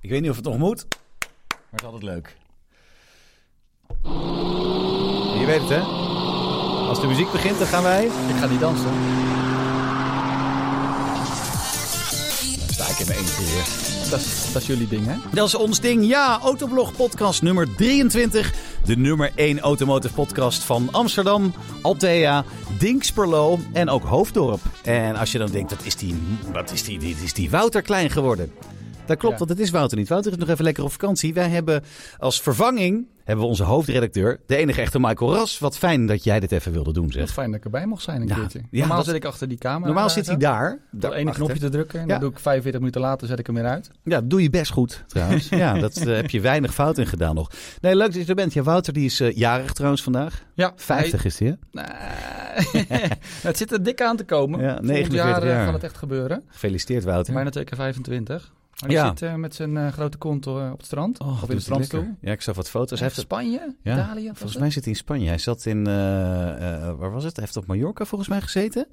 Ik weet niet of het nog moet, maar het is altijd leuk. Je weet het, hè? Als de muziek begint, dan gaan wij... Ik ga niet dansen. Sta ik in mijn eentje hier. Dat is, dat is jullie ding, hè? Dat is ons ding. Ja, Autoblog podcast nummer 23. De nummer 1 automotive podcast van Amsterdam, Altea, Dinksperlo en ook Hoofddorp. En als je dan denkt, dat is die, wat is die, dit is die Wouter klein geworden. Dat klopt, Ja. want het is Wouter niet. Wouter is nog even lekker op vakantie. Wij hebben als vervanging hebben we onze hoofdredacteur, de enige echte Michael Ras. Wat fijn dat jij dit even wilde doen, Wat zeg. fijn dat ik erbij mocht zijn een Ja, keertje. ja, Normaal dat- zit ik achter die camera. Normaal zit hij daar. Ene achter. knopje te drukken en Ja. dan doe ik 45 minuten later zet ik hem weer uit. Ja, dat doe je best goed trouwens. ja, dat eh, heb je weinig fout in gedaan nog. Nee, leuk dat je er bent. Ja, Wouter die is eh, jarig trouwens vandaag. Ja, 50 is hij, hè? Het zit er dik aan te komen. Ja, Volgend 49 jaar, eh, jaar. gaat het echt gebeuren. Gefeliciteerd, Wouter. Bijna twee keer 25. Maar Ja. zit eh, met zijn eh, grote kont eh, op het strand. Oh, of in de hij strandstoel. lekker. Ja, ik zag wat foto's. Hij Hij heeft Spanje, Ja, Italië. volgens mij zit hij in Spanje. Hij zat in, waar was het? Hij heeft op Mallorca volgens mij gezeten.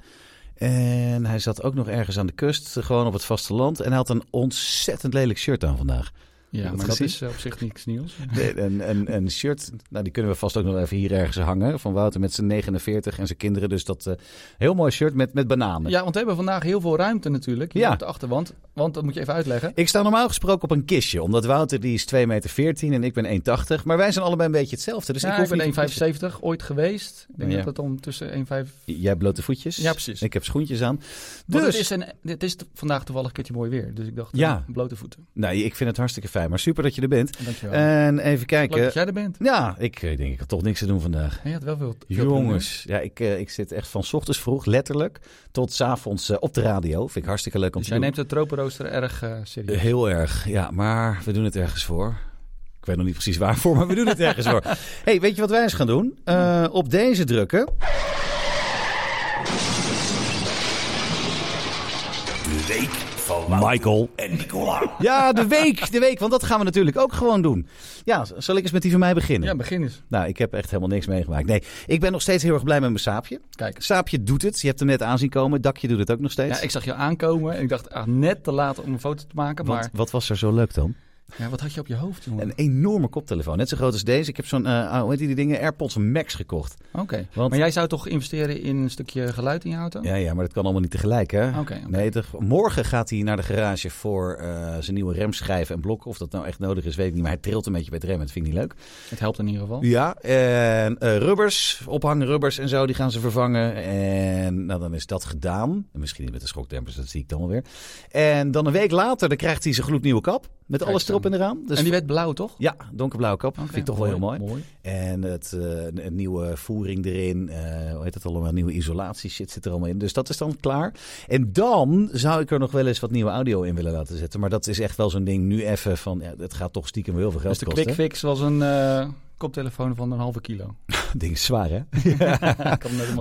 En hij zat ook nog ergens aan de kust, gewoon op het vasteland. En hij had een ontzettend lelijk shirt aan vandaag. Ja, dat maar dat is eh, op zich niks nieuws. Nee, Een, een, een shirt, nou, die kunnen we vast ook nog even hier ergens hangen. Van Wouter met zijn 49 en zijn kinderen. Dus dat eh, heel mooi shirt met, met bananen. Ja, want we hebben vandaag heel veel ruimte natuurlijk hier Ja. op de achterwand. Want dat moet je even uitleggen. Ik sta normaal gesproken op een kistje. Omdat Wouter die is 2,14 meter en ik ben 1,80. Maar wij zijn allebei een beetje hetzelfde. Dus ja, ik ik hoef ben een kistje. 1,75 ooit geweest. Ik denk Ja. dat het om tussen 1,5... Jij hebt blote voetjes. Ja, precies. Ik heb schoentjes aan. Dus het is, een, het is vandaag toevallig een keertje mooi weer. Dus ik dacht, Ja. eh, blote voeten. nee, ik vind het hartstikke fijn. Maar super dat je er bent. Dankjewel. En even Leuk kijken. dat jij er bent. Ja, ik eh, denk ik had toch niks te doen vandaag. Ja, je had wel veel, veel Jongens, ja, ik, eh, ik zit echt van 's ochtends vroeg, letterlijk, tot 's avonds eh, op de radio. Vind ik hartstikke leuk om Dus te jij doen. neemt de tropenrooster erg eh, serieus. Heel erg, ja. Maar we doen het ergens voor. Ik weet nog niet precies waarvoor, maar we doen het ergens voor. hey, weet je wat wij eens gaan doen? Eh, op deze drukken. De week van Michael. en Nicola. Ja, de week, de week. Want dat gaan we natuurlijk ook gewoon doen. Ja, zal ik eens met die van mij beginnen? Ja, begin eens. Nou, ik heb echt helemaal niks meegemaakt. Nee, ik ben nog steeds heel erg blij met mijn saapje. Kijk. Saapje doet het. Je hebt hem net aanzien komen. Dakje doet het ook nog steeds. Ja, ik zag je aankomen en ik dacht, ah, net te laat om een foto te maken. wat, Maar wat was er zo leuk dan? Ja, wat had je op je hoofd, jongen? Een enorme koptelefoon. Net zo groot als deze. Ik heb zo'n, eh, hoe heet die dingen? AirPods Max gekocht. Oké. Want- Maar jij zou toch investeren in een stukje geluid in je auto? Ja, ja, maar dat kan allemaal niet tegelijk, hè? Oké. Nee, morgen gaat hij naar de garage voor eh, zijn nieuwe remschijven en blokken. Of dat nou echt nodig is, weet ik niet. Maar hij trilt een beetje bij het remmen. Dat vind ik niet leuk. Het helpt in ieder geval. Ja, en eh, rubbers, ophangrubbers en zo, die gaan ze vervangen. En nou, dan is dat gedaan. En misschien niet met de schokdempers, dat zie ik dan wel weer. En dan een week later, dan krijgt hij zijn gloednieuwe kap. Met Kijk alles erop en eraan. Dus en die werd blauw, toch? Ja, donkerblauwe kap. Oké, Vind ik toch wel heel mooi. mooi. En het, eh, een, een nieuwe voering erin. eh hoe heet het allemaal? Nieuwe isolatie shit zit er allemaal in. Dus dat is dan klaar. En dan zou ik er nog wel eens wat nieuwe audio in willen laten zetten. Maar dat is echt wel zo'n ding nu even van... Ja, het gaat toch stiekem wel heel veel geld Dus de kosten. quick fix was een eh, koptelefoon van een halve kilo. Ding is zwaar, hè?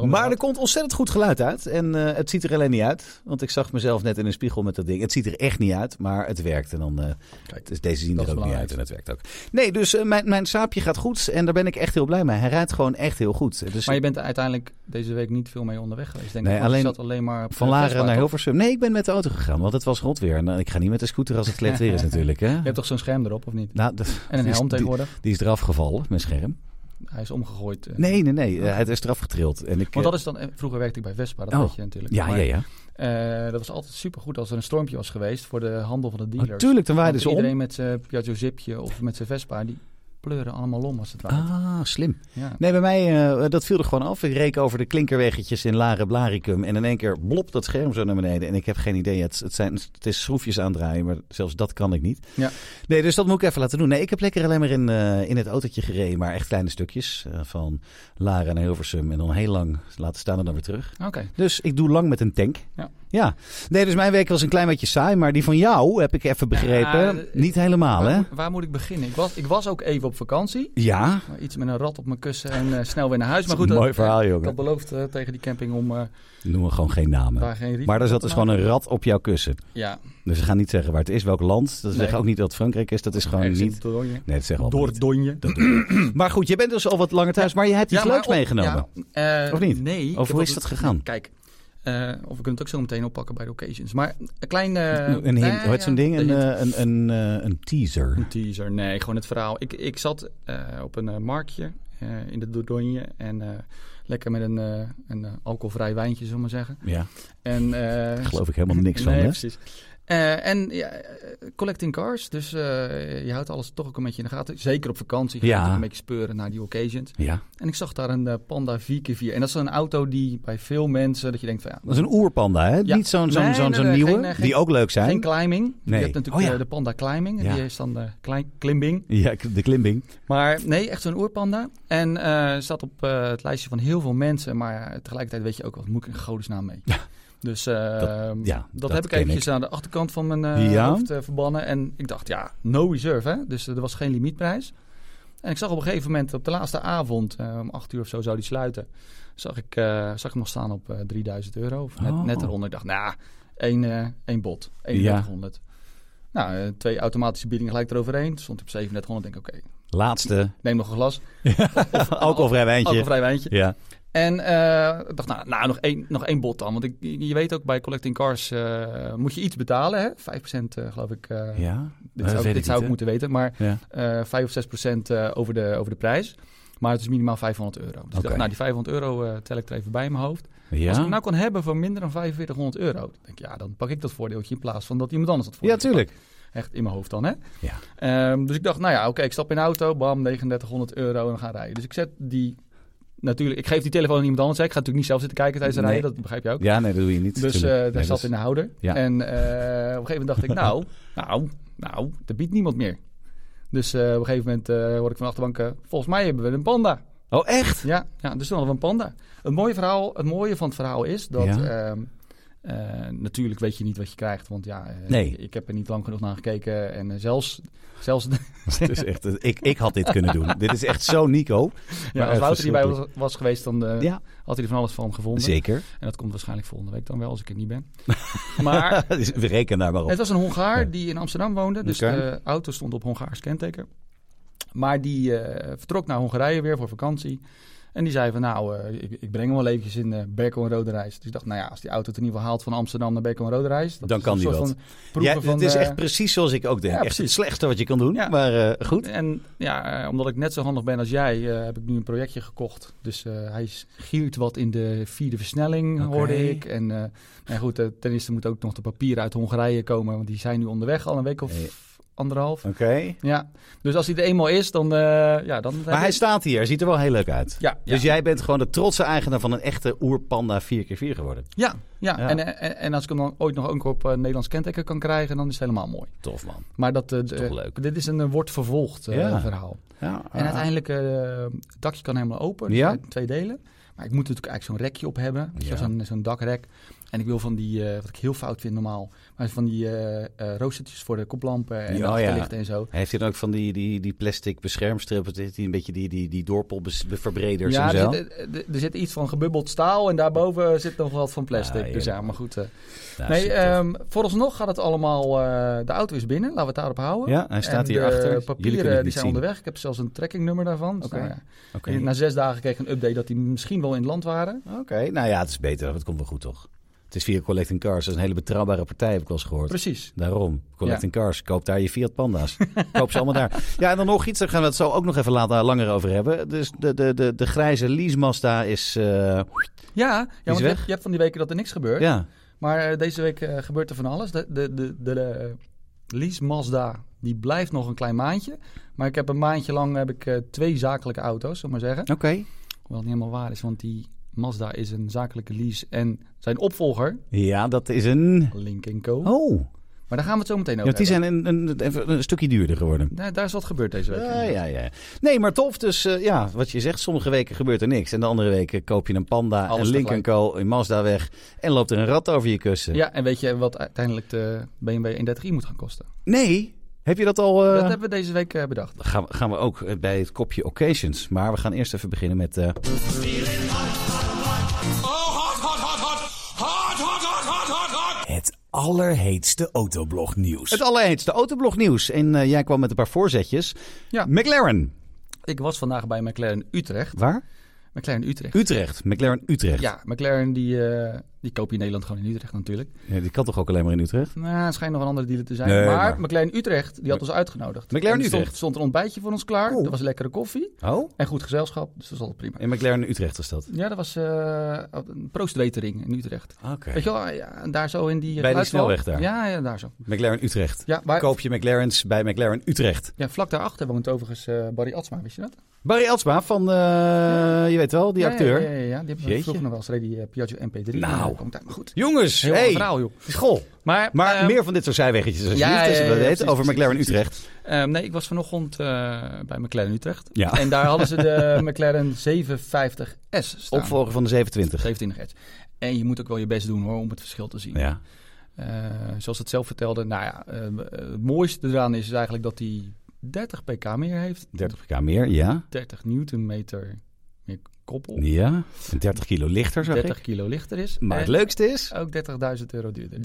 Maar er komt ontzettend goed geluid uit. En eh, het ziet er alleen niet uit. Want ik zag mezelf net in een spiegel met dat ding. Het ziet er echt niet uit, maar het werkt. En dan, eh Kijk, dus deze zien er ook niet uit en het werkt ook. Nee, dus eh, mijn, mijn saapje gaat goed. En daar ben ik echt heel blij mee. Hij rijdt gewoon echt heel goed. Dus Maar je bent uiteindelijk deze week niet veel mee onderweg geweest, denk Nee, ik. alleen zat alleen maar van Laren naar? Hilversum. Nee, ik ben met de auto gegaan, want het was rot weer. En eh, ik ga niet met de scooter als het glad weer is natuurlijk. Hè? Je hebt toch zo'n scherm erop, of niet? Nou, dat- En een die helm die- tegenwoordig. Die is eraf gevallen, mijn scherm. Hij is omgegooid. eh. Nee, nee, nee. eh, het is eraf getrild. En ik, Want eh, dat is dan, eh, vroeger werkte ik bij Vespa, dat Oh. weet je natuurlijk. ja, Maar, ja, ja. eh, dat was altijd supergoed als er een stormpje was geweest voor de handel van de dealers. Natuurlijk, dan Want ze om. Iedereen met zijn Piaggio Zipje of met zijn Vespa, die pleuren allemaal om als het ware. Ah, slim. Ja. Nee, bij mij, eh, dat viel er gewoon af. Ik reek over de klinkerweggetjes in Laren Blaricum. En in één keer blop dat scherm zo naar beneden. En ik heb geen idee. Het, het, zijn, het is schroefjes aandraaien, maar zelfs dat kan ik niet. Ja. Nee, dus dat moet ik even laten doen. Nee, ik heb lekker alleen maar in, eh, in het autootje gereden. Maar echt kleine stukjes. eh, van Laren naar Hilversum. En dan heel lang laten staan en dan weer terug. Oké. Dus ik doe lang met een tank. Ja. Ja. Nee, dus mijn week was een klein beetje saai. Maar die van jou, heb ik even begrepen, Ja, eh, niet helemaal, waar, hè? moet- waar moet ik beginnen? Ik was, ik was ook even op vakantie. Ja. Iets met een rat op mijn kussen en eh, snel weer naar huis. Maar Dat goed, een mooi dat- verhaal, Ik jongen. had beloofd eh, tegen die camping om eh, Noemen we gewoon geen namen. daar geen riet Maar er zat dus gewoon een rat op jouw kussen. Ja. Dus we gaan niet zeggen waar het is, welk land. Dat Nee. zeggen ook niet dat het Frankrijk is. Dat is gewoon Ergens niet... Dordogne. Nee, dat zeggen we Door het donje. Maar goed, je bent dus al wat langer thuis, maar je hebt iets maar leuks op- meegenomen. ja, eh, Of niet? Nee. Of hoe is dat gegaan? Kijk, Eh, of we kunnen het ook zo meteen oppakken bij de occasions. Maar een klein... eh, een hint, heet zo'n ding? Een, eh, een, een, een teaser. Een teaser, nee, gewoon het verhaal. Ik, ik zat op een marktje in de Dordogne en lekker met een, een alcoholvrij wijntje, zullen we maar zeggen. Ja, En, daar geloof ik helemaal niks van, nee, hè? precies. Eh, en ja, eh, collecting cars, dus eh, je houdt alles toch ook een beetje in de gaten. Zeker op vakantie, ga je Ja. een beetje speuren naar die occasions. Ja, En ik zag daar een Panda 4x4. En dat is een auto die bij veel mensen, dat je denkt van ja, dat is een oerpanda, hè? Ja. Niet zo'n zo'n Nee, zo'n nee, zo'n nee, nieuwe, geen, die ook leuk zijn. geen climbing. Nee. Je hebt natuurlijk Oh de, Panda climbing, die is dan de klein, klimbing. Ja, de klimbing. Maar nee, echt zo'n oerpanda. En staat op het lijstje van heel veel mensen. Maar tegelijkertijd weet je ook, wat moet ik in godesnaam mee? Dus eh, Dat- ja, dat, dat heb ik eventjes aan de achterkant van mijn eh, Ja. hoofd eh, verbannen. En ik dacht, ja, no reserve. Hè? Dus er was geen limietprijs. En ik zag op een gegeven moment, op de laatste avond, eh, om acht uur of zo zou die sluiten. Zag ik, eh, zag ik nog staan op eh 3000 euro. Of net, Oh. net eronder. Ik dacht, nou, één, eh, één bot. 3100. Nou, eh, twee automatische biedingen gelijk eroverheen. Stond op 3700. Denk ik, oké, Laatste neem nog een glas. alcoholvrij wijntje. Alcoholvrij wijntje. Ja. En eh, ik dacht, nou, nou nog, één, nog één bot dan. Want ik, je weet ook, bij collecting cars eh, moet je iets betalen. Hè? 5% eh, geloof ik. eh, ja. Dit zou, dit zou ik moeten weten. Maar Ja. eh 5 of 6 procent eh, over, de, over de prijs. Maar het is minimaal 500 euro. Dus ik dacht, nou, die 500 euro eh, tel ik er even bij in mijn hoofd. Ja. Als ik hem nou kan hebben voor minder dan 4500 euro. Dan denk ik, ja, dan pak ik dat voordeeltje in plaats van dat iemand anders dat ja, voordeeltje tuurlijk. pakt. Echt in mijn hoofd dan, hè? Ja. Ehm, dus ik dacht, nou ja, oké, ik stap in de auto, bam, 3900 euro en gaan rijden. Dus ik zet die, natuurlijk, ik geef die telefoon aan iemand anders. hè. Ik ga natuurlijk niet zelf zitten kijken tijdens Nee. rijden, dat begrijp je ook. Ja, nee, dat doe je niet. Dus eh, daar Nee, zat dat in de houder. Ja. En eh, op een gegeven moment dacht ik, nou, nou, nou, er biedt niemand meer. Dus eh, op een gegeven moment eh hoor ik van de achterbank, volgens mij hebben we een panda. Oh, echt? Ja, ja dus toen hadden we een panda. Het mooie, verhaal, het mooie van het verhaal is dat... Ja. ehm, eh, natuurlijk weet je niet wat je krijgt, want ja, eh, Nee. ik heb er niet lang genoeg naar gekeken. En eh, zelfs, zelfs Het is echt, ik, ik had dit kunnen doen. dit is echt zo Nico. ja, Maar als Wouter hierbij was, was geweest, dan Ja, had hij er van alles van gevonden. zeker. En dat komt waarschijnlijk volgende week dan wel, als ik er niet ben. maar Dus We rekenen daar maar op. Het was een Hongaar Ja. die in Amsterdam woonde. Dus de auto stond op Hongaars kenteken. Maar die vertrok naar Hongarije weer voor vakantie. En die zei van nou, eh, ik, ik breng hem wel eventjes in uh, Berkel en Rode Reis. Dus ik dacht, nou ja, als die auto het in ieder geval haalt van Amsterdam naar Berkel en Rode Reis. Dat Dan is kan die wat. Ja, van, het is eh, echt precies zoals ik ook denk. ja, echt het slechtste wat je kan doen. Ja. Maar eh, goed. En ja, eh, omdat ik net zo handig ben als jij, eh, heb ik nu een projectje gekocht. Dus eh, hij giert wat in de vierde versnelling, hoorde ik. En eh, nou goed, eh, ten eerste moet ook nog de papieren uit Hongarije komen. Want die zijn nu onderweg al een week of Eh. Anderhalf. Oké. Ja, dus als hij er eenmaal is, dan... eh, ja, dan Maar hij staat hier. Ziet er wel heel leuk uit. Ja, Dus ja. jij bent gewoon de trotse eigenaar van een echte oerpanda 4x4 geworden. Ja, ja. Ja. En, en, en als ik hem dan ooit nog ook op eh, Nederlands kenteken kan krijgen, dan is het helemaal mooi. Tof man. Maar dat, eh, is toch eh, leuk. dit is een eh, wordt vervolgd eh, verhaal. Ja, En uiteindelijk, eh, het dakje kan helemaal open. Dus twee delen. Maar ik moet natuurlijk eigenlijk zo'n rekje op hebben. Zo'n zo'n dakrek. En ik wil van die, eh, wat ik heel fout vind normaal, maar van die eh, roostertjes voor de koplampen en Ja, de oh ja. en zo. Heeft hij dan ook van die, die, die plastic beschermstrippen, die een beetje die, die, die Ja, en er zo? zit, er, er zit iets van gebubbeld staal en daarboven zit nog wat van plastic. Ah, dus ja, ja. maar goed. Nou, nee, ehm vooralsnog gaat het allemaal... de auto is binnen, laten we het daarop houden. ja, hij staat en hier achter. Papieren die zijn zien. onderweg. Ik heb zelfs een trackingnummer daarvan. Dus Oké. nou ja. Na zes dagen kreeg ik een update dat die misschien wel in het land waren. Oké, nou ja, het is beter. Het komt wel goed, toch? Het is via Collecting Cars. Dat is een hele betrouwbare partij, heb ik wel eens gehoord. Precies. Daarom. Collecting Cars. Koop daar je Fiat Panda's. Koop ze allemaal daar. Ja, en dan nog iets. Daar gaan we het zo ook nog even later langer over hebben. Dus de, de, de, de grijze Lease Mazda is... eh, Ja, ja want je hebt, je hebt van die weken dat er niks gebeurt. ja. Maar eh, deze week eh, gebeurt er van alles. De, de, de, de, lease Mazda die blijft nog een klein maandje. Maar ik heb een maandje lang heb ik, twee zakelijke auto's, zullen maar zeggen. Oké. Hoewel het niet helemaal waar is, want die Mazda is een zakelijke lease. En zijn opvolger, Ja, dat is een... Link Co. Oh. Maar daar gaan we het zo meteen Ja, over want die zijn een, een, een stukje duurder geworden. Daar, daar is wat gebeurd deze week. Ja, ja, ja. Nee, maar tof. Dus eh, ja, wat je zegt, sommige weken gebeurt er niks. En de andere weken koop je een Panda, Alles een Link Co, in Mazda weg. En loopt er een rat over je kussen. Ja, en weet je wat uiteindelijk de BMW 130i moet gaan kosten? Nee, heb je dat al... eh, Dat hebben we deze week eh, bedacht. gaan, we, gaan we ook bij het kopje occasions. Maar we gaan eerst even beginnen met... allerheetste autoblog nieuws. het allerheetste autoblog nieuws. En eh, jij kwam met een paar voorzetjes. Ja. McLaren. Ik was vandaag bij McLaren Utrecht. Waar? McLaren Utrecht. Utrecht, McLaren Utrecht. Ja, McLaren die, eh, die koop je in Nederland gewoon in Utrecht natuurlijk. Ja, die kan toch ook alleen maar in Utrecht? Nou, het schijnt nog een andere dealer te zijn. Nee, maar, maar- McLaren Utrecht, die had ons uitgenodigd. McLaren En er stond, Utrecht? stond een ontbijtje voor ons klaar. Oh. Er was lekkere koffie Oh, en goed gezelschap. Dus dat was altijd prima. in McLaren Utrecht was dat. Ja, dat was eh een proostwetering in Utrecht. Oké. Weet je wel, ja, daar zo in die... die geluidswal. snelweg daar? Ja, ja, daar zo. McLaren Utrecht. Ja, waar, Koop je McLaren's bij McLaren Utrecht. ja, vlak daarachter woont overigens eh, Barry Atsma, wist je dat? Barry Elsma van, eh, je weet wel, die acteur. Ja, ja, ja, ja. die hebben vroeger nog wel eens die Piaggio MP3. Nou. Komt daar maar goed. Jongens, Heel hey. verhaal, joh. Goh. Maar, Maar ehm, meer van dit soort zijweggetjes ja, als je ja, dat ja, weet, precies, over McLaren. Utrecht. ehm, nee, ik was vanochtend eh, bij McLaren Utrecht. Ja. En daar hadden ze de McLaren 750S staan. Opvolger van de 27. 27 S. En je moet ook wel je best doen hoor, om het verschil te zien. Ja. Eh, zoals het zelf vertelde, nou ja, eh, het mooiste eraan is eigenlijk dat hij 30 pk meer heeft. 30 pk meer, ja. 30 newtonmeter koppel. Ja. En 30 kilo lichter, zag 30 ik. kilo lichter is. Maar het leukste is, Ook 30.000 euro duurder.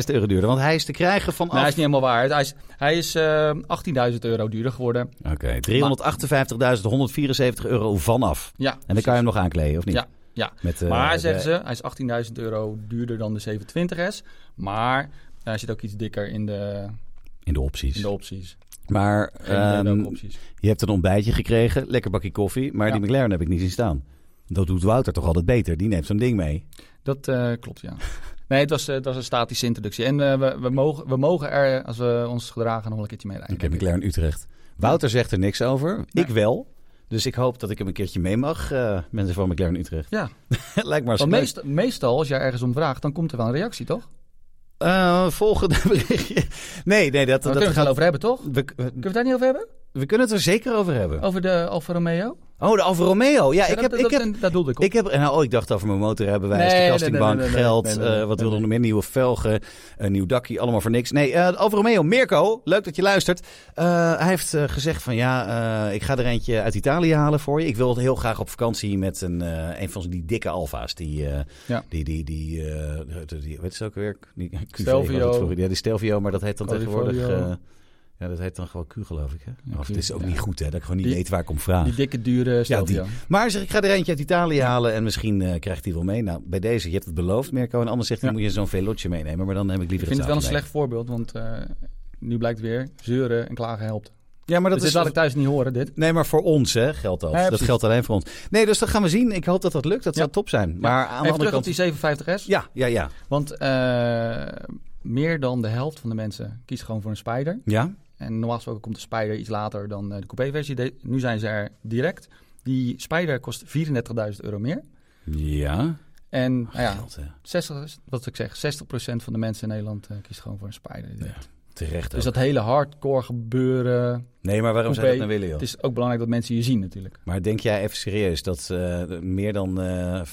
30.000 euro duurder. Want hij is te krijgen vanaf... Nou, hij is niet helemaal waar. Hij is, hij is eh, 18.000 euro duurder geworden. Oké, 358.174 euro vanaf. Ja, En dan kan je hem nog aankleden, of niet? Ja, ja. Met, eh, maar de- zeggen ze, hij is 18.000 euro duurder dan de 720S. Maar hij zit ook iets dikker in de, In de opties. in de opties. Maar ehm, je hebt een ontbijtje gekregen, lekker bakje koffie. Maar Ja. die McLaren heb ik niet zien staan. Dat doet Wouter toch altijd beter. Die neemt zo'n ding mee. Dat eh, klopt, ja. Nee, het was, eh, het was een statische introductie. En eh, we, we, mogen, we mogen er, als we ons gedragen, nog een keertje mee Ik rijden. heb McLaren Utrecht. Wouter zegt er niks over. Ik wel. Dus ik hoop dat ik hem een keertje mee mag. mensen van McLaren Utrecht. Ja, Lijkt maar meest, meestal als jij ergens om vraagt, dan komt er wel een reactie, toch? Eh, volgende berichtje. Nee, nee, dat, Daar dat kunnen we het wel over hebben, toch? We, we, Kunnen we het daar niet over hebben? we kunnen het er zeker over hebben. Over de Alfa Romeo? Oh, de Alfa Romeo. Ja, Ja, ik dat, heb... Ik dat, heb dat doelde ik op. ik heb, nou, oh, ik dacht over mijn motorrijbewijs, Nee, de nee, castingbank, nee, nee, nee, geld, eh, wat nee, wilde nee. nog meer, nieuwe velgen, een nieuw dakje, allemaal voor niks. Nee, eh, de Alfa Romeo, Mirko, leuk dat je luistert. Eh, hij heeft gezegd van ja, ik ga er eentje uit Italië halen voor je. Ik wil heel graag op vakantie met een, een van die dikke Alfa's. Die, Ja. die, die, die, die, wat is het ook weer? Die, Stelvio. Ja, die Stelvio, maar dat heet dan Quadrifoglio. tegenwoordig... ja, dat heet dan gewoon Q, geloof ik. Hè? Ja, of het is ook ja. niet goed, hè? Dat ik gewoon niet Die- weet waar ik om vraag. Die dikke, dure Stelvio. die. Maar zeg, ik ga er eentje uit Italië halen en misschien eh, krijgt hij wel mee. Nou, bij deze, je hebt het beloofd, Mirko. En anders zegt hij, Ja. moet je zo'n velotje meenemen. Maar dan heb ik Ik liever vind het wel een slecht voorbeeld, want eh, nu blijkt weer, zeuren en klagen helpt. Ja, maar dat dus is... dit laat ik thuis niet horen, dit. Nee, maar voor ons hè, geldt dat. Ja, dat geldt alleen voor ons. Nee, dus dat gaan we zien. Ik hoop dat dat lukt. Dat Ja. zou top zijn. Maar aan de andere terug kant... op die 750S. Ja, ja, ja. Want eh, meer dan de helft van de mensen kiest gewoon voor een Spider. Ja? En normaal gesproken komt de Spider iets later dan eh, de coupé-versie. Nu zijn ze er direct. Die Spider kost 34.000 euro meer. Ja. En nou ja, Geld, hè. 60, wat ik zeg, 60% van de mensen in Nederland eh, kiest gewoon voor een Spider. direct. Terecht Dus ook. dat hele hardcore gebeuren. Nee, maar waarom zou je dat nou willen, joh? Het is ook belangrijk dat mensen je zien natuurlijk. Maar denk jij even serieus dat eh, meer dan eh 5%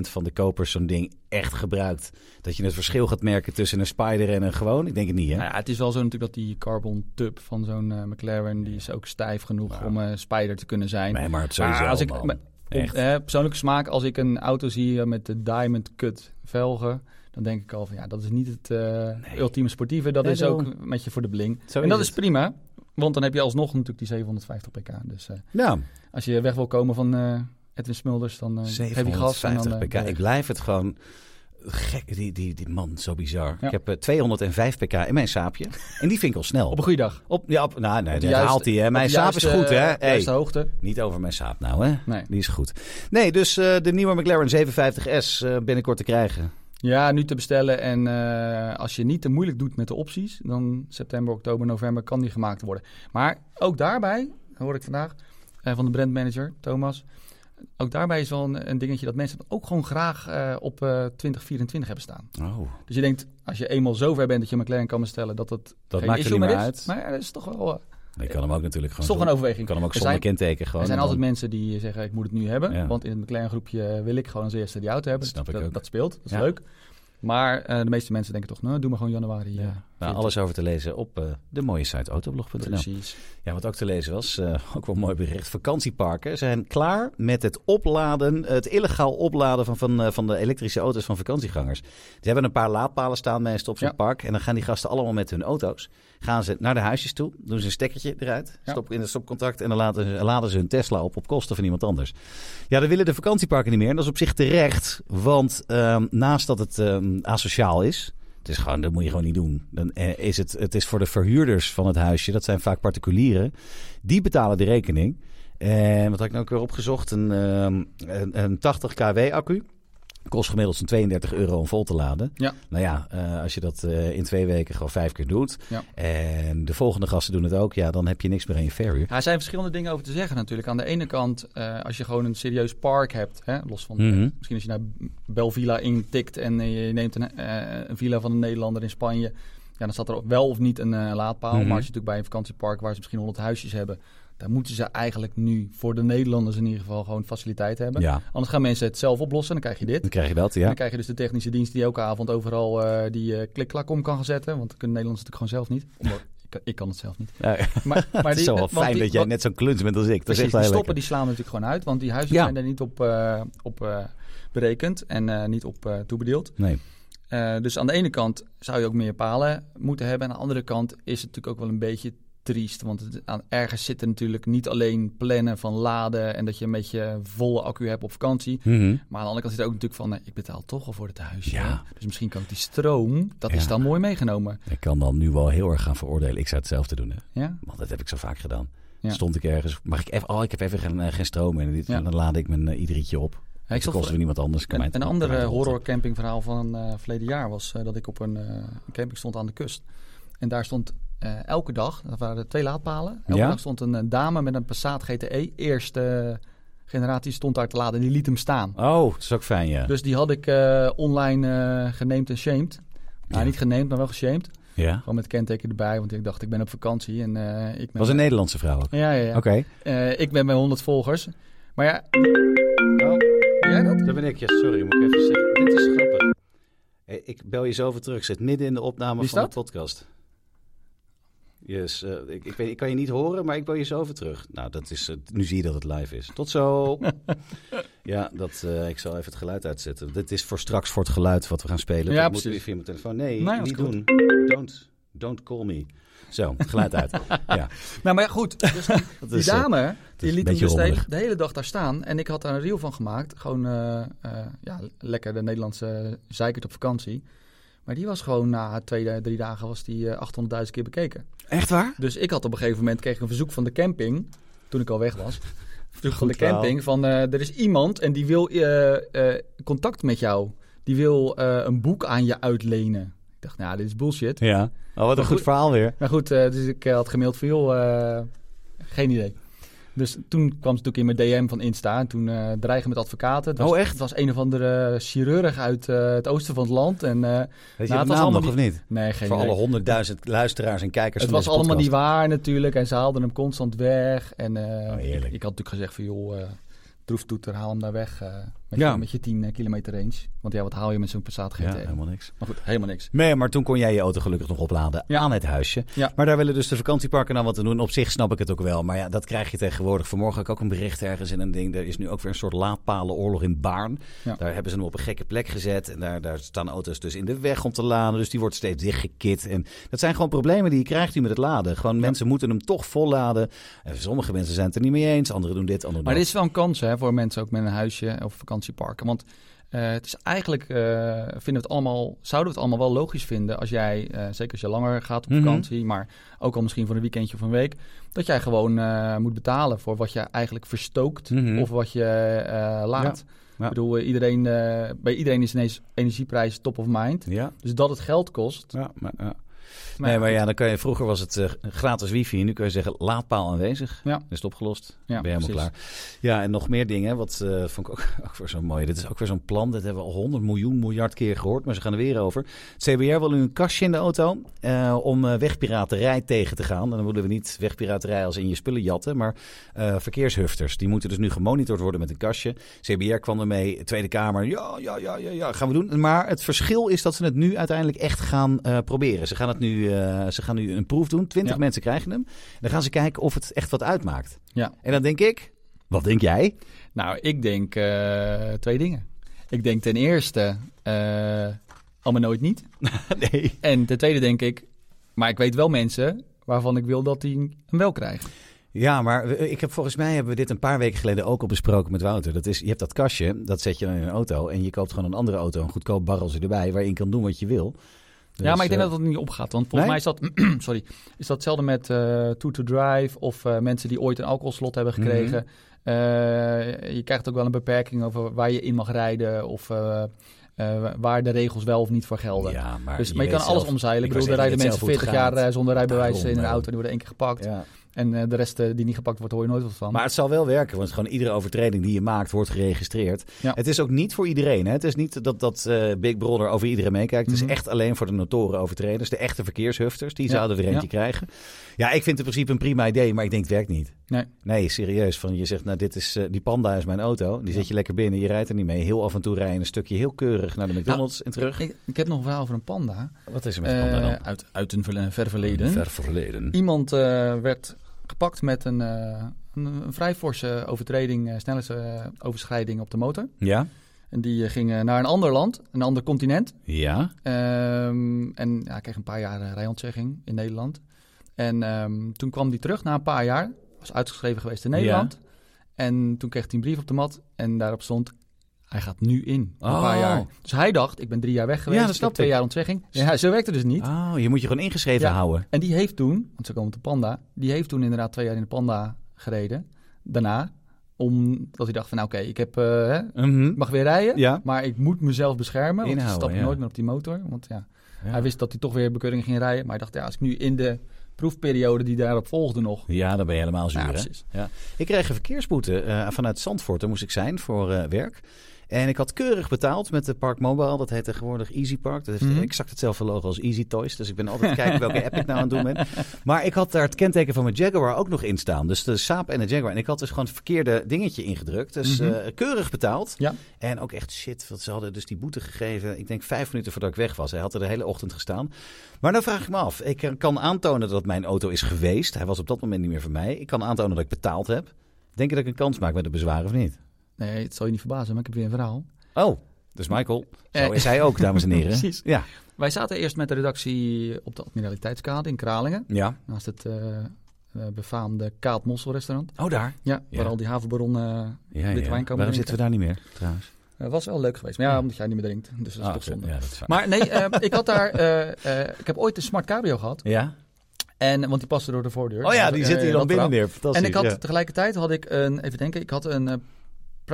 van de kopers zo'n ding echt gebruikt? Dat je het verschil gaat merken tussen een Spider en een gewoon? Ik denk het niet, hè? Nou ja, het is wel zo natuurlijk dat die carbon tub van zo'n eh, McLaren, die is ook stijf genoeg om een Spider te kunnen zijn. Nee, maar het sowieso, Maar als ik, Echt. eh, persoonlijke smaak, als ik een auto zie met de Diamond Cut velgen, dan denk ik al van ja, dat is niet het eh, ultieme sportieve. Dat Nee, is ook met je voor de bling. Zo en dat is prima, want dan heb je alsnog natuurlijk die 750 pk. Dus eh, Ja, als je weg wil komen van eh, Edwin Smulders, dan eh, heb je gas. En 750 dan, eh, pk. Ik blijf het gewoon... Gek, die, die, die man, zo bizar. Ja. Ik heb eh, 205 pk in mijn saapje. En die vind ik al snel. Op een goede dag. Op, ja, op, nou, nee, Op dat juiste- haalt hij, hè. Mijn saap is goed, hè. Hey, hoogte. niet over mijn saap nou, hè. Nee. Die is goed. Nee, dus eh, de nieuwe McLaren 750S eh, binnenkort te krijgen. Ja, nu te bestellen. En eh, als je niet te moeilijk doet met de opties, dan september, oktober, november kan die gemaakt worden. Maar ook daarbij, hoor ik vandaag eh, van de brandmanager Thomas. Ook daarbij is wel een, een dingetje dat mensen ook gewoon graag eh, op eh 2024 hebben staan. Oh. Dus je denkt, als je eenmaal zover bent dat je een McLaren kan bestellen, dat het Dat geen maakt er niet meer is. uit. Maar dat is toch wel eh, Ik kan hem ook natuurlijk gewoon... toch een overweging. Kan hem ook Er zonder kenteken gewoon. Er zijn altijd mensen die zeggen, ik moet het nu hebben. Ja. Want in het McLaren groepje wil ik gewoon als eerste die auto hebben. Dat snap ik dat, dat speelt, dat is Ja. leuk. Maar eh, de meeste mensen denken toch, nou, doe maar gewoon januari. eh, Ja. Nou, alles over te lezen op eh, de mooie site autoblog.nl. Precies. Ja, wat ook te lezen was, eh, ook wel een mooi bericht. Vakantieparken zijn klaar met het opladen, het illegaal opladen van, van, eh, van de elektrische auto's van vakantiegangers. Ze hebben een paar laadpalen staan meestal op zo'n Ja. park. En dan gaan die gasten allemaal met hun auto's. Gaan ze naar de huisjes toe, doen ze een stekkertje eruit, Ja. stop in het stopcontact. En dan laten laden ze hun Tesla op op kosten van iemand anders. Ja, dat willen de vakantieparken niet meer. En dat is op zich terecht, want ehm, naast dat het ehm, asociaal is... Het is gewoon, dat moet je gewoon niet doen. Dan eh, is het, het is voor de verhuurders van het huisje, dat zijn vaak particulieren, die betalen de rekening. En wat had ik nou ook weer opgezocht? Een, ehm, een, een 80 kW accu. Kost gemiddeld zo'n 32 euro om vol te laden. Ja. Nou ja, eh, als je dat eh, in twee weken gewoon vijf keer doet. Ja. En de volgende gasten doen het ook. Ja, dan heb je niks meer in je verhuur. Ja, er zijn verschillende dingen over te zeggen natuurlijk. Aan de ene kant, eh, als je gewoon een serieus park hebt, hè, los van Mhm. misschien als je naar Belvilla intikt en eh, je neemt een, een villa van een Nederlander in Spanje, ja, dan staat er wel of niet een laadpaal. Mhm. Maar als je natuurlijk bij een vakantiepark waar ze misschien 100 huisjes hebben, daar moeten ze eigenlijk nu voor de Nederlanders in ieder geval gewoon faciliteit hebben. Ja, Anders gaan mensen het zelf oplossen en dan krijg je dit. dan krijg je dat, En ja. dan krijg je dus de technische dienst die elke avond overal eh, die eh klik-klak om kan gaan zetten. Want dat kunnen Nederlanders natuurlijk gewoon zelf niet. Omdat, ik, kan- het zelf niet. ja. Maar, maar het is zo wel fijn die- dat jij net zo'n kluns bent als ik. Dat Precies, is die echt stoppen lekker. die slaan natuurlijk gewoon uit. Want die huizen Ja. zijn er niet op, eh, op berekend en niet op toebedeeld. Nee. Dus aan de ene kant zou je ook meer palen moeten hebben. Aan de andere kant is het natuurlijk ook wel een beetje triest. Want het, aan, ergens zit er natuurlijk niet alleen plannen van laden... en dat je een beetje volle accu hebt op vakantie. Mhm. Maar aan de andere kant zit er ook natuurlijk van... eh, ik betaal toch al voor het huisje. Ja. Dus misschien kan ik die stroom, dat Ja. is dan mooi meegenomen. Ik kan dan nu wel heel erg gaan veroordelen. Ik zou hetzelfde doen. Hè. Ja? Want dat heb ik zo vaak gedaan. Ja. Stond ik ergens, mag ik even, oh, ik heb even geen, eh, geen stroom. En dit- Ja. dan laad ik mijn uh, iedrietje op. Ja, ik dat zat kost weer niemand anders. Kan Een, een ander eh, rotten. horror campingverhaal van uh, verleden jaar was eh, dat ik op een, eh, een camping stond aan de kust. En daar stond eh, elke dag, dat waren er twee laadpalen. Elke Ja? dag stond een, eh, dame met een Passat GTE, eerste generatie, stond daar te laden en die liet hem staan. Oh, dat is ook fijn, ja. Dus die had ik eh, online eh geneemd en shamed. Nou, Ja. niet geneemd, maar wel geshamed. ja. Gewoon met kenteken erbij, want ik dacht ik ben op vakantie. En, eh, ik ben was een Nederlandse vrouw ook. Ja, ja, ja. Oké. Eh, ik ben bij 100 volgers. Maar ja... Oh, ben jij dat? Daar ben ik. Ja, sorry, moet ik even zeggen. Dit is grappig. Hey, ik bel je zo over terug. Ik zit midden in de opname Wie is van dat? de podcast. Yes, eh, ik, ik, weet, ik kan je niet horen, maar ik bel je zo over terug. Nou, dat is, eh, nu zie je dat het live is. Tot zo. ja, dat, eh, ik zal even het geluid uitzetten. Dit is voor straks voor het geluid wat we gaan spelen. Ja, dat moet precies. weer via mijn telefoon. Nee, niet goed. doen. Don't, don't call me. Zo, geluid uit. ja, Nou, maar goed. Dus die, dat die is, dame, die liet hem dus de hele, de hele dag daar staan. En ik had daar een reel van gemaakt. Gewoon, ja, lekker de Nederlandse zeikert op vakantie. Maar die was gewoon na twee, drie dagen was die eh, 800.000 keer bekeken. Echt waar? Dus ik had op een gegeven moment kreeg ik een verzoek van de camping. Toen ik al weg was. Van de verhaal. camping. Van eh, er is iemand en die wil eh, eh, contact met jou. Die wil eh, een boek aan je uitlenen. Ik dacht, nou, dit is bullshit. Ja. Oh, wat een goed goed- verhaal weer. Maar goed, eh, dus ik eh, had gemaild van, joh, eh, geen idee. Dus toen kwam ze natuurlijk in mijn DM van Insta en toen eh dreigen met advocaten. Het was, Oh, echt? Het was een of andere chirurg uit eh, het oosten van het land. En, eh, Weet je was naam of niet? nee, geen Voor idee. alle honderdduizend luisteraars en kijkers Het was allemaal niet waar natuurlijk. En ze haalden hem constant weg. En Oh, ik, had natuurlijk gezegd van, joh, droeftoeter, haal hem daar weg. Eh, met, Ja. je, met je 10 eh, kilometer range. Want ja, wat haal je met zo'n Passat GT? Ja, helemaal niks. Maar goed, helemaal niks. Nee, maar toen kon jij je auto gelukkig nog opladen Ja. aan het huisje. Ja. Maar daar willen dus de vakantieparken nou wat te doen. Op zich snap ik het ook wel. Maar ja, dat krijg je tegenwoordig. Vanmorgen had ik ook een bericht ergens in een ding. Er is nu ook weer een soort laadpalenoorlog in Baarn. Daar hebben ze hem op een gekke plek gezet. En daar, daar staan auto's dus in de weg om te laden. Dus die wordt steeds dichtgekit. En dat zijn gewoon problemen die je krijgt nu met het laden. Gewoon mensen moeten hem toch volladen. En sommige mensen zijn het er niet mee eens. Anderen doen dit, anderen Maar dit is wel een kans hè, voor mensen ook met een huisje of vakantieparken. Want eh, het is eigenlijk, eh, vinden we het allemaal, zouden we het allemaal wel logisch vinden als jij, eh, zeker als je langer gaat op Mhm. vakantie, maar ook al misschien voor een weekendje of een week, dat jij gewoon moet betalen voor wat je eigenlijk verstookt Mhm. of wat je laat. Ja. Ik bedoel, iedereen, bij iedereen is ineens energieprijs top of mind. Ja, Dus dat het geld kost. ja, maar, ja. Maar nee, maar ja, dan kan je, vroeger was het eh, gratis wifi. Nu kun je zeggen laadpaal aanwezig. Ja. Is het opgelost? Ja, ben je helemaal precies. klaar. Ja, en nog meer dingen. Wat eh, vond ik ook, ook weer zo mooi. Dit is ook weer zo'n plan. Dat hebben we al 100 miljoen miljard keer gehoord. Maar ze gaan er weer over. Het CBR wil nu een kastje in de auto. eh, om wegpiraterij tegen te gaan. En dan willen we niet wegpiraterij als in je spullen jatten. Maar verkeershufters. Die moeten dus nu gemonitord worden met een kastje. CBR kwam ermee. Tweede Kamer. Ja, ja, ja, ja, ja. Gaan we doen. Maar het verschil is dat ze het nu uiteindelijk echt gaan proberen. Ze gaan het gaat nu, eh, ze gaan nu een proef doen. 20 Ja. mensen krijgen hem. Dan gaan ze kijken of het echt wat uitmaakt. Ja. En dan denk ik, wat denk jij? Nou, ik denk eh, twee dingen. Ik denk ten eerste, eh allemaal nooit niet. nee. En ten tweede denk ik, maar ik weet wel mensen waarvan ik wil dat die hem wel krijgen. Ja, maar ik heb, volgens mij hebben we dit een paar weken geleden ook al besproken met Wouter. Dat is, je hebt dat kastje, dat zet je dan in een auto. En je koopt gewoon een andere auto, een goedkoop barreltje erbij, waar je in kan doen wat je wil. Ja, maar ik denk eh, dat dat niet opgaat. Want volgens nee? mij is dat, sorry, is dat hetzelfde met eh Tour to Drive of eh, mensen die ooit een alcoholslot hebben Mhm. gekregen. Je krijgt ook wel een beperking over waar je in mag rijden of waar de regels wel of niet voor gelden. Ja, maar, dus, maar je kan alles omzeilen. Ik bedoel, er rijden je mensen weet zelf 40 hoe het jaar zonder rijbewijs Daarom, in een auto. Die worden één keer gepakt. Ja. En eh, de rest eh, die niet gepakt wordt, hoor je nooit wat van. Maar het zal wel werken, want gewoon iedere overtreding die je maakt wordt geregistreerd. Ja. Het is ook niet voor iedereen. Hè? Het is niet dat, dat eh, Big Brother over iedereen meekijkt. Het Mhm. is echt alleen voor de notoren overtreders, de echte verkeershufters. Die Ja. zouden er eentje Ja. krijgen. Ja, ik vind het in principe een prima idee, maar ik denk het werkt niet. Nee. Nee, serieus. Van, je zegt, nou, dit is, die Panda is mijn auto. Die zet je lekker binnen, je rijdt er niet mee. Heel af en toe rij je een stukje heel keurig naar de McDonald's en terug. Ik, ik heb nog een verhaal over een panda. Wat is er met Panda dan? Uit, uit een ver- ver verleden. Ver verleden. Iemand werd gepakt met een, eh, een, een vrij forse overtreding, uh, snelheidsoverschrijding op de motor. Ja? En die eh, ging eh, naar een ander land, een ander continent. Ja? Ehm, en ja, kreeg een paar jaar eh, rijontzegging in Nederland. En ehm, toen kwam hij terug na een paar jaar. Was uitgeschreven geweest in Nederland. En toen kreeg hij een brief op de mat. En daarop stond, hij gaat nu in. Een Oh. paar jaar. Dus hij dacht, ik ben drie jaar weg geweest. Ja, dat ik snap twee ik. jaar ontzegging. Ja, zo werkte dus niet. Oh, je moet je gewoon ingeschreven Ja. houden. En die heeft toen, want ze komen de Panda, die heeft toen inderdaad twee jaar in de Panda gereden. Daarna, omdat hij dacht van, nou oké, ik heb, eh, hè, Mhm. mag weer rijden, Ja. maar ik moet mezelf beschermen. Want Inhouden, ik stap ja. nooit meer op die motor. Want ja, Ja. hij wist dat hij toch weer bekeuring ging rijden. Maar hij dacht, ja, als ik nu in de proefperiode die daarop volgde nog... Ja, dan ben je helemaal zuur, Ja, hè? precies. Ik kreeg een verkeersboete eh, vanuit Zandvoort. Daar moest ik zijn voor eh, werk. En ik had keurig betaald met de Park Mobile. Dat heet tegenwoordig Easy Park. Dat heeft Mhm. exact hetzelfde logo als Easy Toys. Dus ik ben altijd kijken welke app ik nou aan het doen ben. Maar ik had daar het kenteken van mijn Jaguar ook nog in staan. Dus de Saab en de Jaguar. En ik had dus gewoon het verkeerde dingetje ingedrukt. Dus Mhm. eh, keurig betaald. Ja. En ook echt shit. Want ze hadden dus die boete gegeven. Ik denk vijf minuten voordat ik weg was. Hij had er de hele ochtend gestaan. Maar dan vraag ik me af. Ik kan aantonen dat mijn auto is geweest. Hij was op dat moment niet meer van mij. Ik kan aantonen dat ik betaald heb. Denk je dat ik een kans maak met de bezwaren of niet? Nee, het zal je niet verbazen, maar ik heb weer een verhaal. Oh, dus Michael. Zo Eh, is hij ook, dames en heren. Precies. Ja. Wij zaten eerst met de redactie op de Admiraliteitskade in Kralingen. Ja. Naast het eh, eh, befaamde Kaat Mossel restaurant. Oh, daar. Ja, Ja. waar al die havenbaronnen eh, Ja, ja. wijn komen Waarom zitten we daar niet meer, trouwens? Eh, was wel leuk geweest. Maar ja, omdat jij niet meer drinkt. Dus dat is Ah, toch zonde. Ja. Maar nee, ik had daar... ik heb ooit een Smart Cabrio gehad. Ja? En, want die paste door de voordeur. Oh ja, Dus, die zit hier dan binnen. Fantastisch. En ik had ja. tegelijkertijd had ik een... Even denken. Ik had een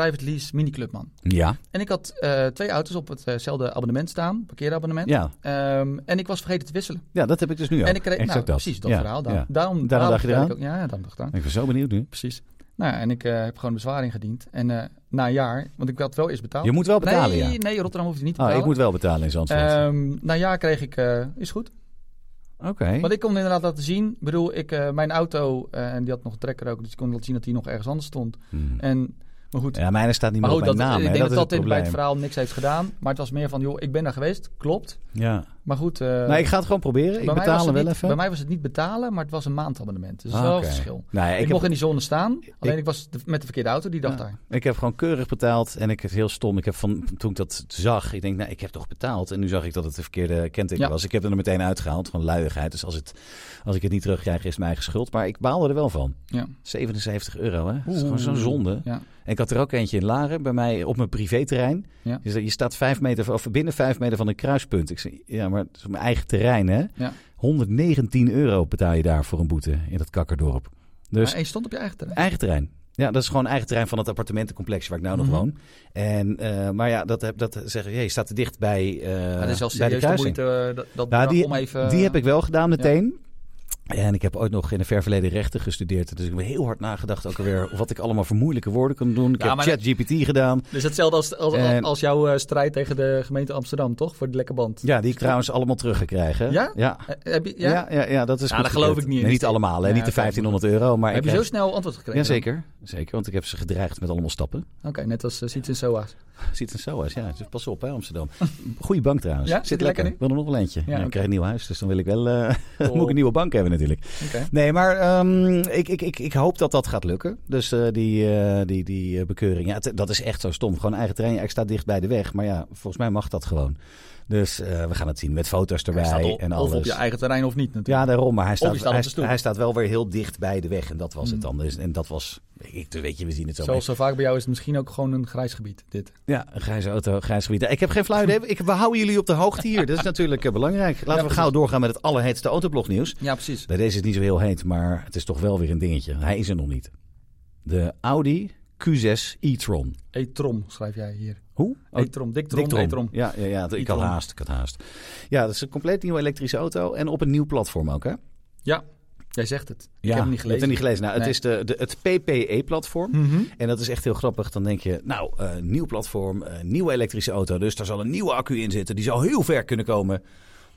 private lease mini clubman. Ja. En ik had eh, twee auto's op hetzelfde abonnement staan. Parkeerabonnement. Ja. Ehm, en ik was vergeten te wisselen. ja, dat heb ik dus nu ook. En ik kreeg, Exact nou, dat. precies dat Ja, verhaal. ja. Daarom, daarom, dacht je eraan? ik ook- Ja, daarom dacht ik aan. Ik ben zo benieuwd nu. Precies. Nou ja, en ik eh, heb gewoon bezwaar ingediend. En eh, na een jaar, want ik had wel eerst betaald. Je moet wel betalen, nee, ja. nee, Rotterdam hoeft je niet te Oh, betalen. ik moet wel betalen in Zandvoort. Ehm, na een jaar kreeg ik, eh, is goed. Oké. Want ik kon inderdaad laten zien. Ik bedoel, ik, eh, mijn auto, eh, en die had nog een trekker ook. Dus ik kon laten zien dat die nog ergens anders stond. Hmm. En, maar goed. Ja, mijne staat niet meer maar op goed, mijn dat, naam. ik denk dat dat bij het verhaal niks heeft gedaan. Maar het was meer van, joh, ik ben daar geweest. Klopt. Ja. Maar goed. eh, Nou, ik ga het gewoon proberen. Ik betaal wel niet, even. bij mij was het niet betalen, maar het was een maandabonnement. Dus dat is Ah, wel verschil. Nou, ja, Ik, ik, heb, mocht in die zone staan. Alleen Ik- ik, was de- met de verkeerde auto die dag Ja. daar. ik heb gewoon keurig betaald. En ik het heel stom. Ik heb van, toen ik dat zag, ik denk, nou, ik heb toch betaald. En nu zag ik dat het de verkeerde kenteken Ja. was. Ik heb er meteen uitgehaald. Gewoon luiigheid. Dus als, het, als ik het niet terugkrijg, is het mijn eigen schuld. Maar ik baalde er wel van. Ja. 77 euro, hè? Dat is gewoon zo'n zonde. Ja. En ik had er ook eentje in Laren bij mij op mijn privéterrein. Ja. Dus je staat vijf meter, of binnen vijf meter van een kruispunt. Ik zei, ja, maar het is mijn eigen terrein, hè? Ja. 119 euro betaal je daar voor een boete in dat kakkerdorp. Dus Maar je stond op je eigen terrein. eigen terrein. Ja, dat is gewoon eigen terrein van het appartementencomplex waar ik nou nog Mhm. woon. En, eh, maar ja, dat, heb, dat zeggen, je staat te dicht bij, eh Maar dat is bij de moeite eh, dat, dat bedrag die, om even... die heb ik wel gedaan meteen. En ik heb ooit nog in een ver verleden rechten gestudeerd. Dus ik heb heel hard nagedacht ook alweer wat ik allemaal voor moeilijke woorden kan doen. Ik Ja, heb ChatGPT gedaan. Dus hetzelfde als, als, En- als jouw eh, strijd tegen de gemeente Amsterdam, toch? Voor de lekke band. Ja, die ik trouwens allemaal teruggekregen. Ja? Ja. Eh, heb je, ja? Ja, ja, ja, dat is Ja, goed dat geloof ik niet. Nee, niet allemaal, hè? Niet de oké. 1500 euro. Maar heb je zo snel antwoord gekregen? Ja, zeker. Zeker, want ik heb ze gedreigd met allemaal stappen. Oké, net als uh, Siets en SOA's. Er zo uit, ja. Dus pas op, hè, Amsterdam. Goeie bank trouwens. Zit zit er lekker. Ik wil er nog wel eentje. Ja, ik krijg een nieuw huis, dus dan wil ik wel... Oh. moet ik een nieuwe bank hebben natuurlijk. Nee, maar ehm, ik, ik, ik, ik hoop dat dat gaat lukken. Dus eh, die, eh, die, die eh, bekeuring. Ja, dat is echt zo stom. Gewoon eigen terrein. Ja, ik sta dicht bij de weg. Maar ja, volgens mij mag dat gewoon. Dus eh, we gaan het zien met foto's erbij op, en of alles. op je eigen terrein of niet natuurlijk. Ja, daarom. Maar hij staat, hij, staat wel weer heel dicht bij de weg. En dat was het Mm. dan. Dus, en dat was... Ik, weet je, we zien het zo. Zoals zo vaak bij jou is het misschien ook gewoon een grijs gebied, dit. Ja, een grijze auto, grijs gebied. Ik heb geen flauw idee. Ik, we houden jullie op de hoogte hier. Dat is natuurlijk eh, belangrijk. Laten we precies. gauw doorgaan met het allerheetste autoblognieuws. Ja, precies. Bij deze is het niet zo heel heet, maar het is toch wel weer een dingetje. Hij is er nog niet. De Audi Q6 e-tron. E-trom schrijf jij hier. Hoe? Oh, E-trom, Diktrom, Diktrom. E-trom. Ja, ja, ja, ik had e-tron. haast. Ik had haast. Ja, dat is een compleet nieuwe elektrische auto en op een nieuw platform ook, hè? Ja, jij zegt het. Ja, ik heb hem niet gelezen. het niet gelezen. Nou, het is de, de, het PPE-platform. Mhm. En dat is echt heel grappig. Dan denk je, nou, eh, nieuw platform, eh, nieuwe elektrische auto. Dus daar zal een nieuwe accu in zitten. Die zal heel ver kunnen komen.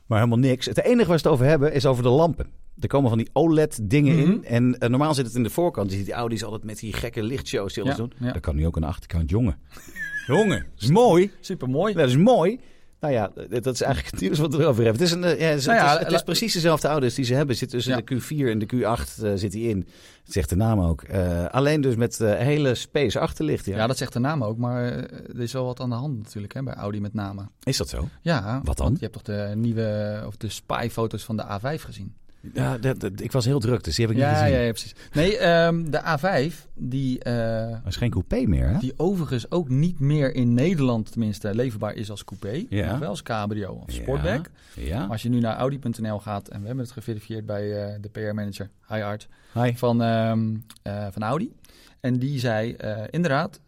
Maar helemaal niks. Het enige waar ze het over hebben is over de lampen. Er komen van die OLED-dingen Mhm. in. En eh, normaal zit het in de voorkant. Je ziet die Audi's altijd met die gekke lichtshows die alles Ja, doen. ja. Dat kan nu ook aan de achterkant, jongen. jongen, dat is mooi. Super mooi. Dat is mooi. Nou ja, dat is eigenlijk het nieuws wat we erover hebben. Het is, een, eh, ja, het is, Nou ja, het is, het is la- precies dezelfde auto's die ze hebben. Zit tussen Ja. de Q4 en de Q8 eh, zit hij in. Het zegt de naam ook. Eh, alleen dus met hele space achterlicht. Ja. Ja. dat zegt de naam ook, maar er is wel wat aan de hand natuurlijk hè, bij Audi met name. Is dat zo? Ja, Wat dan? je hebt toch de nieuwe, of de spy-foto's van de A5 gezien? Ja, dat, dat- ik was heel druk, dus die heb ik niet gezien. ja, ja, precies. Nee, ehm, de A5, die, Dat is geen coupé meer, hè? die overigens ook niet meer in Nederland tenminste leverbaar is als coupé, Ja. maar wel als cabrio of sportback. Ja. Maar als je nu naar Audi.nl gaat, en we hebben het geverifieerd bij eh, de PR-manager, Hi Art, Hi. van, ehm, eh, van Audi. En die zei, inderdaad,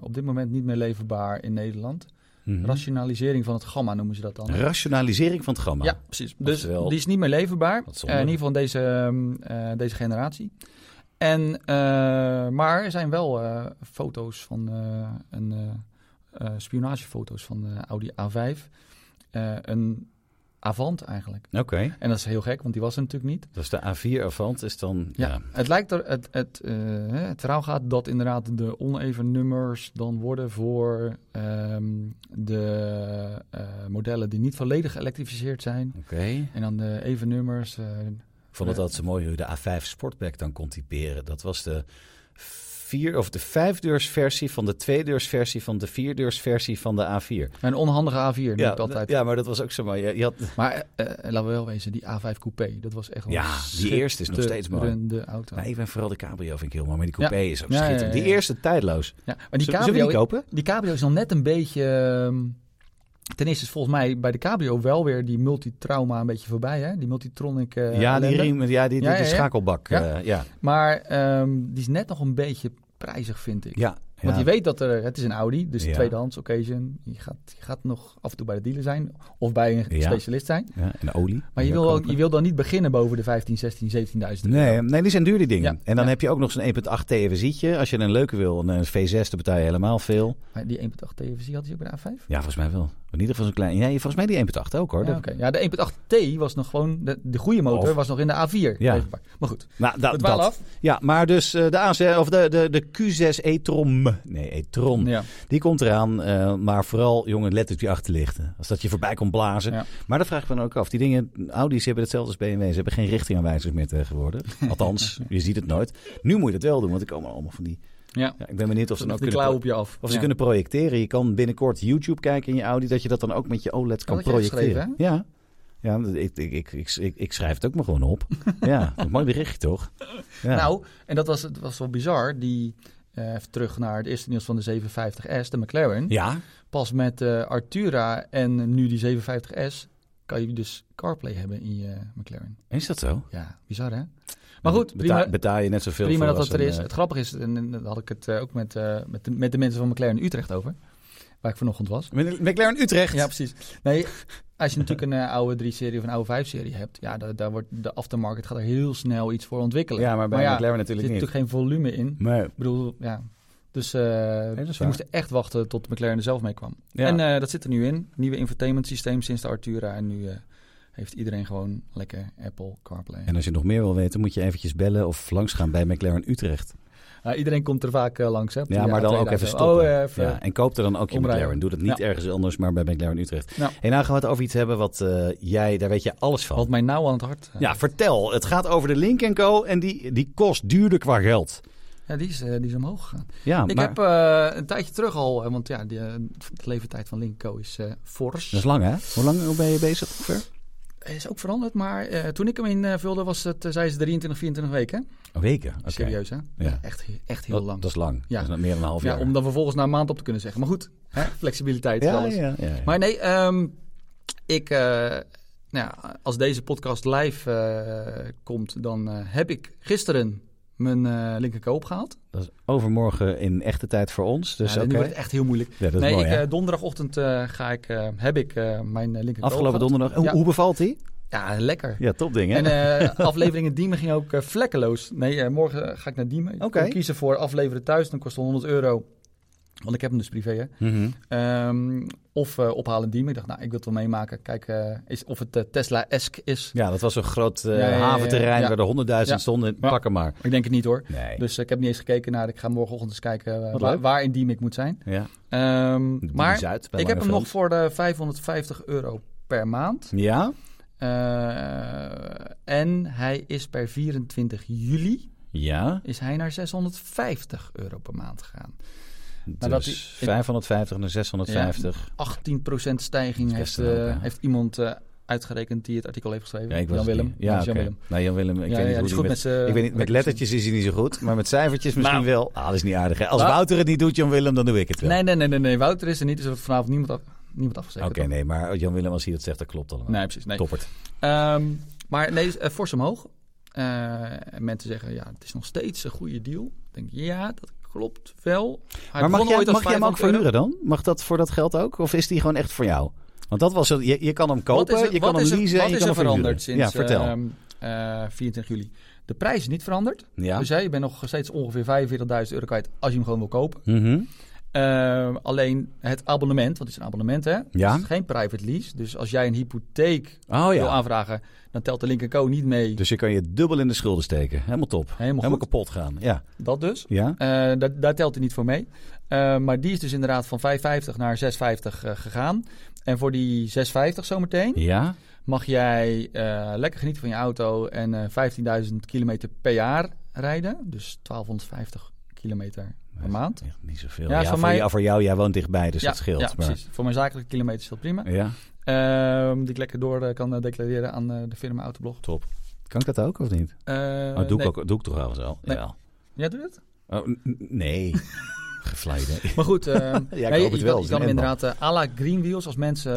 op dit moment niet meer leverbaar in Nederland. Mhm. Rationalisering van het gamma noemen ze dat dan. Rationalisering van het gamma. Ja, precies. Dus die is niet meer leverbaar. Eh, in ieder geval deze, ehm, eh, deze generatie. En, eh, maar er zijn wel foto's van een spionagefoto's van de Audi A5. Eh, een Avant eigenlijk. Oké. En dat is heel gek, want die was er natuurlijk niet. Dus de A4 Avant is dan... Ja, Ja. het lijkt er, het, het, eh, het verhaal gaat dat inderdaad de oneven nummers dan worden voor ehm, de eh, modellen die niet volledig geëlektrificeerd zijn. Oké. En dan de even nummers. Ik vond het altijd zo mooi hoe de A5 Sportback dan kon typeren. Dat was de vier of de vijfdeurs versie van de tweedeurs versie van de vierdeurs versie van de A4. een onhandige A4 noem Ja, ik altijd. ja, maar dat was ook zo mooi. Je, je had, Maar eh, eh, laten we wel wezen, die A5 Coupé, dat was echt wel Ja, die eerste is nog steeds mooi. De auto. nou, ik ben vooral de cabrio vind ik heel mooi, maar die coupé is ook Ja, schitterend. Die eerste tijdloos. Ja, maar die cabrio, die kopen? die cabrio is nog net een beetje... ehm, ten eerste is volgens mij bij de cabrio wel weer die multitrauma een beetje voorbij. Hè? Die multitronic eh, ja, die ja, die, die, Ja, ja, schakelbak. Ja. Ja, ja. Maar ehm, die is net nog een beetje prijzig, vind ik. ja, Want je weet dat er, het is een Audi, dus tweedehands occasion. Je gaat, je gaat nog af en toe bij de dealer zijn of bij een specialist zijn. Ja, en olie. Maar je wil, ook, je wil dan niet beginnen boven de 15, 16, 17.000 Nee, euro. nee, die zijn duur die dingen. En dan heb je ook nog zo'n 1.8 TFSI'tje. Als je een leuke wil, een eh, V6, dan betaal je helemaal veel. Maar die 1.8 TFSI had hij ook bij de A5? Ja, volgens mij wel. In ieder geval zo'n klein... Ja, volgens mij die 1.8 ook hoor. Ja, ja, de 1.8T was nog gewoon, de, de goede motor Of- was nog in de A4. Ja. Maar goed, Nou, da- dat. af. Ja, maar dus eh, de, AC, of de, de, de Q6 e-tron, nee, e-tron, Ja. die komt eraan. eh, maar vooral, jongen, let op je achterlichten. Als dat je voorbij komt blazen. Ja. Maar dat vraag ik me dan ook af. Die dingen, Audi's hebben hetzelfde als BMW. Ze hebben geen richtingaanwijzers meer tegenwoordig. Althans, je ziet het nooit. Nu moet je het wel doen, want er komen allemaal van die... Ja, Ja, ik ben benieuwd of ze die kunnen... op je af. Of ze Ja. kunnen projecteren. Je kan binnenkort YouTube kijken in je Audi, dat je dat dan ook met je OLED kan jij projecteren. ja. Ja, ik, ik, ik, ik, ik, ik schrijf het ook maar gewoon op. ja, een mooi berichtje toch? Ja. Nou, en dat was, het was wel bizar. Die, eh, even terug naar het eerste nieuws van de 750S, de McLaren. ja, Pas met eh, Artura en nu die 750S kan je dus CarPlay hebben in je McLaren. is dat zo? Ja, bizar hè? Maar goed, Beta- prima, betaal je net zoveel prima voor dat dat er een, is. eh, Het grappige is, en, en daar had ik het ook met, met, de, met de mensen van McLaren Utrecht over. Waar ik vanochtend was. McLaren Utrecht. Ja, precies. Nee, als je natuurlijk een eh, oude 3-serie of een oude 5-serie hebt, ja, daar, daar wordt de aftermarket gaat er heel snel iets voor ontwikkelen. Ja, maar bij ja, McLaren er natuurlijk zit niet. natuurlijk geen volume in. Maar, Ik bedoel, ja. Dus eh we waar. moesten echt wachten tot McLaren er zelf mee kwam. Ja. En eh, dat zit er nu in. Nieuwe infotainment systeem sinds de Artura. En nu eh, heeft iedereen gewoon lekker Apple CarPlay. en als je nog meer wil weten, moet je eventjes bellen of langsgaan bij McLaren Utrecht. Nou, iedereen komt er vaak eh, langs. Hè, Ja, maar dan A2 ook even stoppen. Oh, even, ja, en koop er dan ook je omrijden. McLaren. Doe dat niet ergens anders, maar bij McLaren Utrecht. Ja. En nou gaan we het over iets hebben wat eh, jij, daar weet je alles van. Wat mij nauw aan het hart. eh, Ja, vertel. Het gaat over de Link Co. En die, die kost duurder qua geld. ja, die, is, die is omhoog gegaan. Ja, ik maar heb een tijdje terug al, want ja, de, de leeftijd van Linko is fors. dat is lang hè? Hoe lang ben je bezig ongeveer? Is ook veranderd, maar eh, toen ik hem invulde was het, uh, zei ze 23, 24 weken. Oh, weken? Oké. Serieus hè? Ja. Echt, echt heel Dat, lang. dat is lang. Ja. Dat is meer dan een half ja, jaar. om dan vervolgens na een maand op te kunnen zeggen. Maar goed, hè? flexibiliteit ja, alles. ja, ja, ja. Maar nee, ehm, ik, eh, nou ja, als deze podcast live eh, komt, dan eh, heb ik gisteren mijn uh, linkerkoop opgehaald. Dat is overmorgen in echte tijd voor ons. Dus ja, wordt het echt heel moeilijk. Ja, nee, mooi, ik, hè? uh, donderdagochtend uh, ga ik, heb ik mijn linkerkoop Afgelopen donderdag. Hoe, Ja. hoe bevalt die? Ja, lekker. Ja, top ding, hè? En uh, aflevering in Diemen ging ook uh, vlekkeloos. Nee, uh, morgen ga ik naar Diemen. Ik Oké. kan kiezen voor afleveren thuis. Dan kost het 100 euro. Want ik heb hem dus privé, hè. Mhm. Um, of uh, ophalen Diemen. Ik dacht, nou, ik wil het wel meemaken. Kijk uh, is, of het uh, Tesla-esque is. Ja, dat was een groot Ja, ja, ja, haventerrein waar er honderdduizend stonden. Pak hem maar. Ik denk het niet hoor. Nee. Dus ik heb niet eens gekeken naar. Ik ga morgenochtend eens kijken waar, in Diemen ik moet zijn. Ja. Um, De maar Zuid, ik heb hem nog voor de 550 euro per maand. Ja? En hij is per 24 juli Ja. is hij naar 650 euro per maand gegaan. Dus dat die- 550 naar 650. 18% stijging heeft, eh, heeft iemand eh, uitgerekend die het artikel heeft geschreven. Ja, ik was Jan Willem. Ja, Jan oké. Willem. Nou, Jan Willem, ik Ja, weet niet ja, hoe met, met z'n- ik weet niet, met lettertjes is hij niet zo goed, maar met cijfertjes misschien Nou. wel. Ah, dat is niet aardig. Hè? Als Nou. Wouter het niet doet, Jan Willem, dan doe ik het wel. Nee, nee, nee, nee, nee. Wouter is er niet, dus er vanavond niemand, af, niemand afgezekerd. Oké, nee, maar Jan Willem, als hij dat zegt, dat klopt allemaal. Nee, precies. Nee. Toppert. Ehm, maar nee, fors omhoog. Uh, en mensen zeggen, ja, het is nog steeds een goede deal. Ik denk, ja, dat klopt wel. Hij Maar mag, jij, mag jij hem ook 500 euro. verhuren dan? Mag dat voor dat geld ook? Of is die gewoon echt voor jou? Want dat was het. Je, je kan hem kopen, er- je kan hem leasen en Wat je is kan er hem veranderd sinds ja, vertel. ehm, eh, 24 juli? De prijs is niet veranderd. ja. Dus hè, je bent nog steeds ongeveer 45.000 euro kwijt als je hem gewoon wil kopen. Mhm. Ehm, alleen het abonnement, want het is een abonnement hè. Ja. Het is geen private lease. Dus als jij een hypotheek Oh wil ja. aanvragen, dan telt de linkerco niet mee. Dus je kan je dubbel in de schulden steken. Helemaal top. Helemaal kapot gaan. Ja. Dat dus. Ja? Eh, daar, daar telt hij niet voor mee. Eh, maar die is dus inderdaad van 550 naar 650 eh, gegaan. En voor die 650 zometeen Ja? mag jij lekker genieten van je auto en eh 15.000 kilometer per jaar rijden. Dus 1250 kilometer per maand. Echt niet zoveel. Ja, Ja, voor, voor mij- jou, voor jou, jij woont dichtbij, dus ja, dat scheelt. ja, maar- precies. Voor mijn zakelijke kilometers is dat prima. Ja, Ehm, die ik lekker door eh, kan eh, declareren aan eh, de firma Autoblog. top. Kan ik dat ook of niet? Oh, doe, nee. ik ook, doe ik toch wel? Nee. Jawel. Jij doet het? Oh, nee. Geflijden. Maar goed, eh, ik nee, hoop het wel, je kan een hem inderdaad eh, à la Greenwheels. Als mensen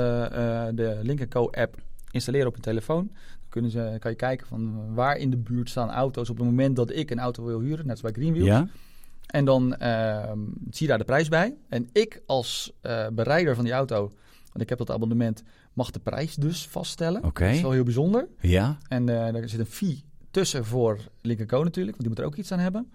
de Linkerco-app installeren op hun telefoon, dan kunnen ze, kan je kijken van waar in de buurt staan auto's op het moment dat ik een auto wil huren, net zoals bij Greenwheels. Ja? En dan ehm, zie je daar de prijs bij. En ik als eh, bereider van die auto, want ik heb dat abonnement, mag de prijs dus vaststellen. Oké. Dat is wel heel bijzonder. Ja? En eh er zit een fee tussen voor Linkerco natuurlijk, want die moet er ook iets aan hebben.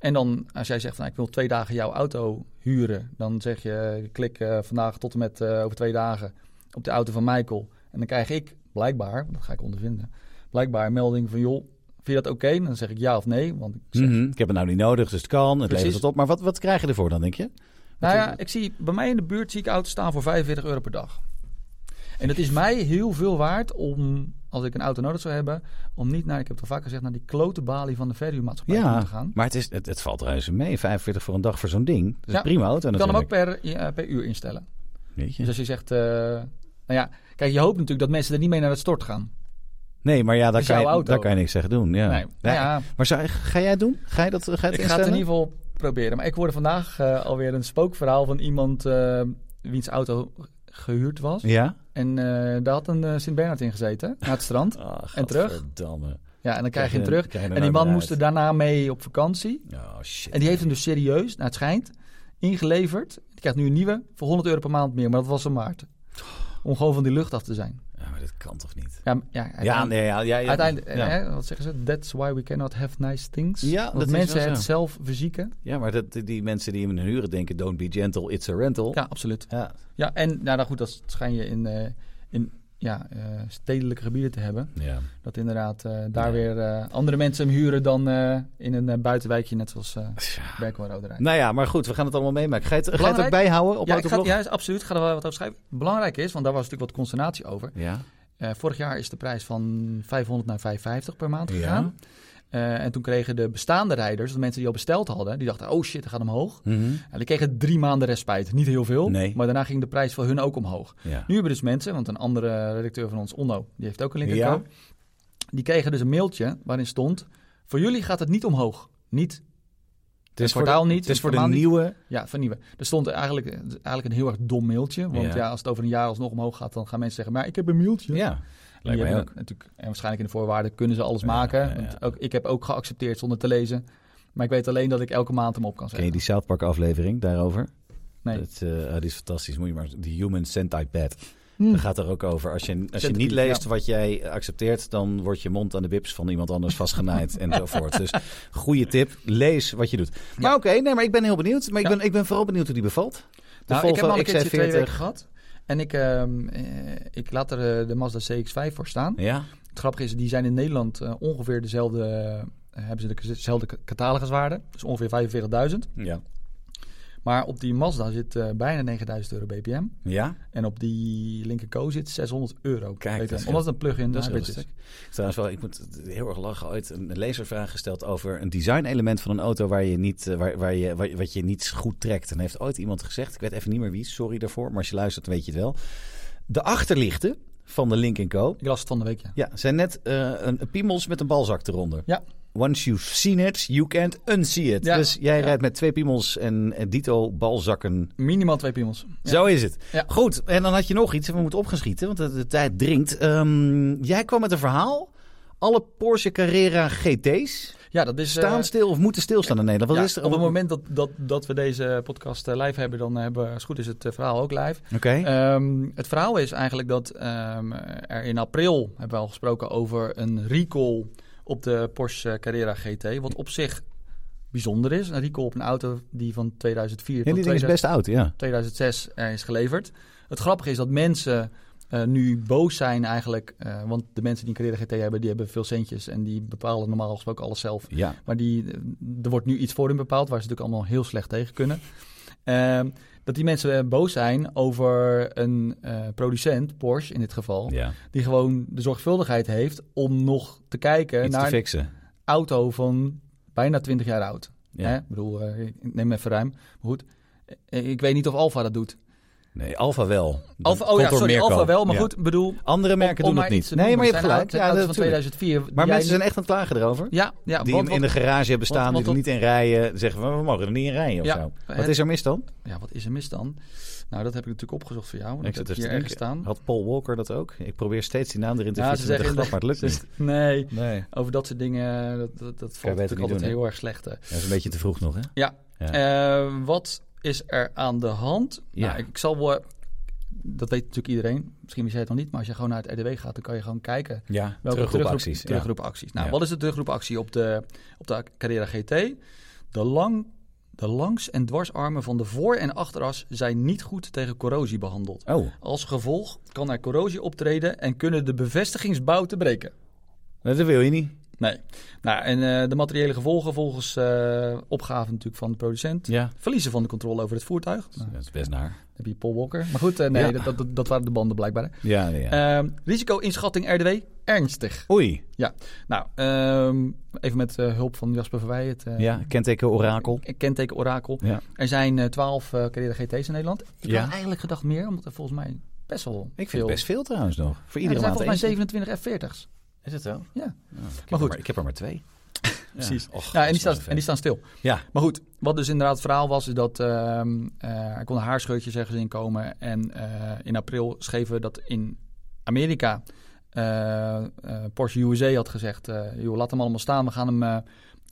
En dan, als jij zegt van nou, ik wil twee dagen jouw auto huren, dan zeg je klik eh, vandaag tot en met over twee dagen op de auto van Michael. En dan krijg ik blijkbaar, dat ga ik ondervinden, blijkbaar een melding van joh, vind je dat oké? Dan zeg ik ja of nee, want ik zeg, Mhm. Ik heb het nou niet nodig, dus het kan. Het Precies. levert het op. Maar wat, wat krijg je ervoor dan, denk je? Nou ja, ik zie bij mij in de buurt zie ik auto's staan voor 45 euro per dag. En het is mij heel veel waard om, als ik een auto nodig zou hebben, om niet naar, ik heb het al vaker gezegd, naar die klote balie van de verhuurmaatschappij Ja, te gaan. maar het, is, het, het valt reuze mee. 45 voor een dag voor zo'n ding. Dat is Ja. prima auto Je kan hem ook per, ja, per uur instellen. Weet je? Dus als je zegt, eh, nou ja, kijk, je hoopt natuurlijk dat mensen er niet mee naar het stort gaan. Nee, maar ja, daar kan, je, auto. daar kan je niks tegen doen. Ja. Nee, Ja, ja, Maar zou, ga jij het doen? Ga je dat ga je het ik ga het in ieder geval proberen. Maar ik hoorde vandaag eh, alweer een spookverhaal van iemand eh, wiens auto gehuurd was. Ja? En eh, daar had een Sint-Bernard in gezeten, naar het strand. Oh, En terug? godverdamme. Ja, en dan krijg je hem terug. je er En die man moest er daarna mee op vakantie. Oh, shit. En die heeft hem dus serieus, naar het schijnt, ingeleverd. Die krijgt nu een nieuwe voor 100 euro per maand meer, maar dat was hem waard. Om gewoon van die lucht af te zijn. Ja, dat kan toch niet? Ja, ja, Ja, uiteindelijk- nee, ja, ja, ja. Uiteindelijk, ja. hè, wat zeggen ze? That's why we cannot have nice things. Ja, Want dat mensen het zelf verzieken. Ja, maar dat, die mensen die hem huren denken, don't be gentle, it's a rental. Ja, absoluut. Ja. Ja, en nou, nou goed, dat schijn je in, eh, in, ja, eh, stedelijke gebieden te hebben. Ja. Dat inderdaad eh, daar Ja. weer andere mensen hem huren dan in een buitenwijkje, net zoals en Roderij. Nou ja, maar goed, we gaan het allemaal meemaken. Ga je het, ga je het ook bijhouden op ja, ik ga, ja, absoluut. Ga er wel wat over schrijven. Belangrijk is, want daar was natuurlijk wat consternatie over. Ja. Eh, vorig jaar is de prijs van 500 naar 550 per maand Ja. gegaan. Eh, en toen kregen de bestaande rijders, de mensen die al besteld hadden, die dachten, oh shit, dat gaat omhoog. Mhm. En die kregen drie maanden respijt. Niet heel veel, Nee. maar daarna ging de prijs voor hun ook omhoog. ja. Nu hebben dus mensen, want een andere redacteur van ons, Onno, die heeft ook een link Ja. Die kregen dus een mailtje waarin stond, voor jullie gaat het niet omhoog. Niet, Het is voor de, niet, Het is voor de niet. nieuwe... ja, vernieuwen. Er stond eigenlijk, eigenlijk een heel erg dom mailtje. Want Ja. ja. als het over een jaar alsnog omhoog gaat, dan gaan mensen zeggen, maar ik heb een mailtje. Ja, En lijkt die mij hebben ook. Natuurlijk, en waarschijnlijk in de voorwaarden kunnen ze alles Ja, maken. ja, ook, ik heb ook geaccepteerd zonder te lezen. Maar ik weet alleen dat ik elke maand hem op kan Ken zetten. je die South Park aflevering daarover? Nee. Dat, eh, oh, die is fantastisch. Moet je maar... The Human Centipede. Hm. Dat gaat er ook over. Als je, als je niet leest wat jij accepteert, dan wordt je mond aan de wips van iemand anders vastgenaaid enzovoort. Dus goede tip. Lees wat je doet. Maar oké, nee, maar ik ben heel benieuwd. Maar ik, ben, ik ben vooral benieuwd hoe die bevalt. De Nou, ik heb al een keertje twee weken XC40. gehad. En ik, ehm, eh, ik laat er eh, de Mazda CX-5 voor staan. Ja, Het grappige is, die zijn in Nederland eh, ongeveer dezelfde... hebben ze dezelfde cataloguswaarde. Dus ongeveer 45.000. ja. Maar op die Mazda zit eh, bijna 9000 euro BPM. Ja, En op die Lincoln Co zit 600 euro. Kijk, dat omdat het een plug-in dat hybrid is. Trouwens wel, ik moet heel erg lachen. Ooit een lezersvraag gesteld over een design-element van een auto waar je niet, eh, waar, waar je, waar- wat je niet goed trekt. En heeft ooit iemand gezegd, ik weet even niet meer wie, sorry daarvoor, maar als je luistert weet je het wel. De achterlichten van de Link Co. Ik las het van de week, ja. Ja, zijn net eh, een, een piemels met een balzak eronder. Ja. Once you've seen it, you can't unsee it. Ja. Dus jij Ja. rijdt met twee piemels en, en dito balzakken. Minimaal twee piemels. Ja. Zo is het. Goed, en dan had je nog iets we moeten opgeschieten, want de, de tijd dringt. Ehm, jij kwam met een verhaal. Alle Porsche Carrera GT's Ja, dat is... eh, staan stil of moeten stilstaan in Nederland. Wat ja, is er op het moment dat, dat, dat we deze podcast eh, live hebben, dan hebben we, als goed is, het eh, verhaal ook live. Oké. Ehm, het verhaal is eigenlijk dat ehm, er in april hebben we al gesproken over een recall op de Porsche Carrera GT. Wat op zich bijzonder is. Een recall op een auto die van 2004 ja, tot die is 2000 best oud, ja. 2006 er is geleverd. Het grappige is dat mensen eh, nu boos zijn eigenlijk. eh, want de mensen die een Carrera GT hebben, die hebben veel centjes. En die bepalen normaal gesproken alles zelf. Ja, Maar die, eh, er wordt nu iets voor hen bepaald, waar ze natuurlijk allemaal heel slecht tegen kunnen. Dat die mensen eh, boos zijn over een eh, producent, Porsche in dit geval, ja. die gewoon de zorgvuldigheid heeft om nog te kijken Iets te naar een fixen. auto van bijna 20 jaar oud. Ja. Hè? Ik bedoel, ik neem even ruim. Maar goed, ik weet niet of Alfa dat doet. Nee, Alfa wel. Alfa, oh ja, sorry, Alfa wel. Maar Ja. goed, bedoel... Andere merken om- doen het niet. Nee, maar je hebt gelijk. Ja, auto's van natuurlijk. 2004. Maar mensen zijn echt aan het klagen erover. Ja, ja. die want- in, in de garage hebben staan, want- die er niet in rijden. Zeggen we, we mogen er niet in rijden of Ja. zo. Wat Het- is er mis dan? Ja, wat is er mis dan? Nou, dat heb ik natuurlijk opgezocht voor jou. Ik Dat zit te hier ergens staan. Had Paul Walker dat ook? Ik probeer steeds die naam erin te Ja, zeggen grap, maar het lukt niet. Nee, Nee, over dat soort dingen, dat, dat, dat valt natuurlijk altijd heel erg slecht. dat is een beetje te vroeg nog, hè? Ja. Ja. Eh, wat is er aan de hand? Ja. Nou, ik, ik zal wel... Dat weet natuurlijk iedereen. Misschien wist jij het nog niet. Maar als je gewoon naar het RDW gaat, dan kan je gewoon kijken... Ja, welke terugroepacties. Nou, Ja. wat is de terugroepactie op de, op de Carrera GT? De, lang, de langs- en dwarsarmen van de voor- en achteras zijn niet goed tegen corrosie behandeld. Oh, Als gevolg kan er corrosie optreden en kunnen de bevestigingsbouten breken. dat wil je niet. Nee. Nou, en eh, de materiële gevolgen volgens eh opgave natuurlijk van de producent. Ja, Verliezen van de controle over het voertuig. Nou, dat is best naar. dan heb je Paul Walker. Maar goed, eh, nee, Ja. dat, dat, dat waren de banden blijkbaar. Ja, ja. Ehm, risico-inschatting RDW, ernstig. Oei. Nou, ehm, even met hulp van Jasper Verwij, het Ja, kenteken orakel. kenteken orakel. Ja. Er zijn twaalf Carrera GT's in Nederland. Ik Ja. had eigenlijk gedacht meer, omdat er volgens mij best wel Ik vind veel... het best veel trouwens nog. Voor Ja, er zijn volgens mij eentje. 27 F40's. Is het zo? Ja. Ik Maar goed. Ik heb er maar twee. Precies. Ja, och, Ja, en die, staan, en die staan stil. Ja. Maar goed, wat dus inderdaad het verhaal was, is dat eh, er konden haarscheurtjes ergens in komen. En eh, in april schreven we dat in Amerika eh, Porsche USA had gezegd, joh, laat hem allemaal staan, we gaan hem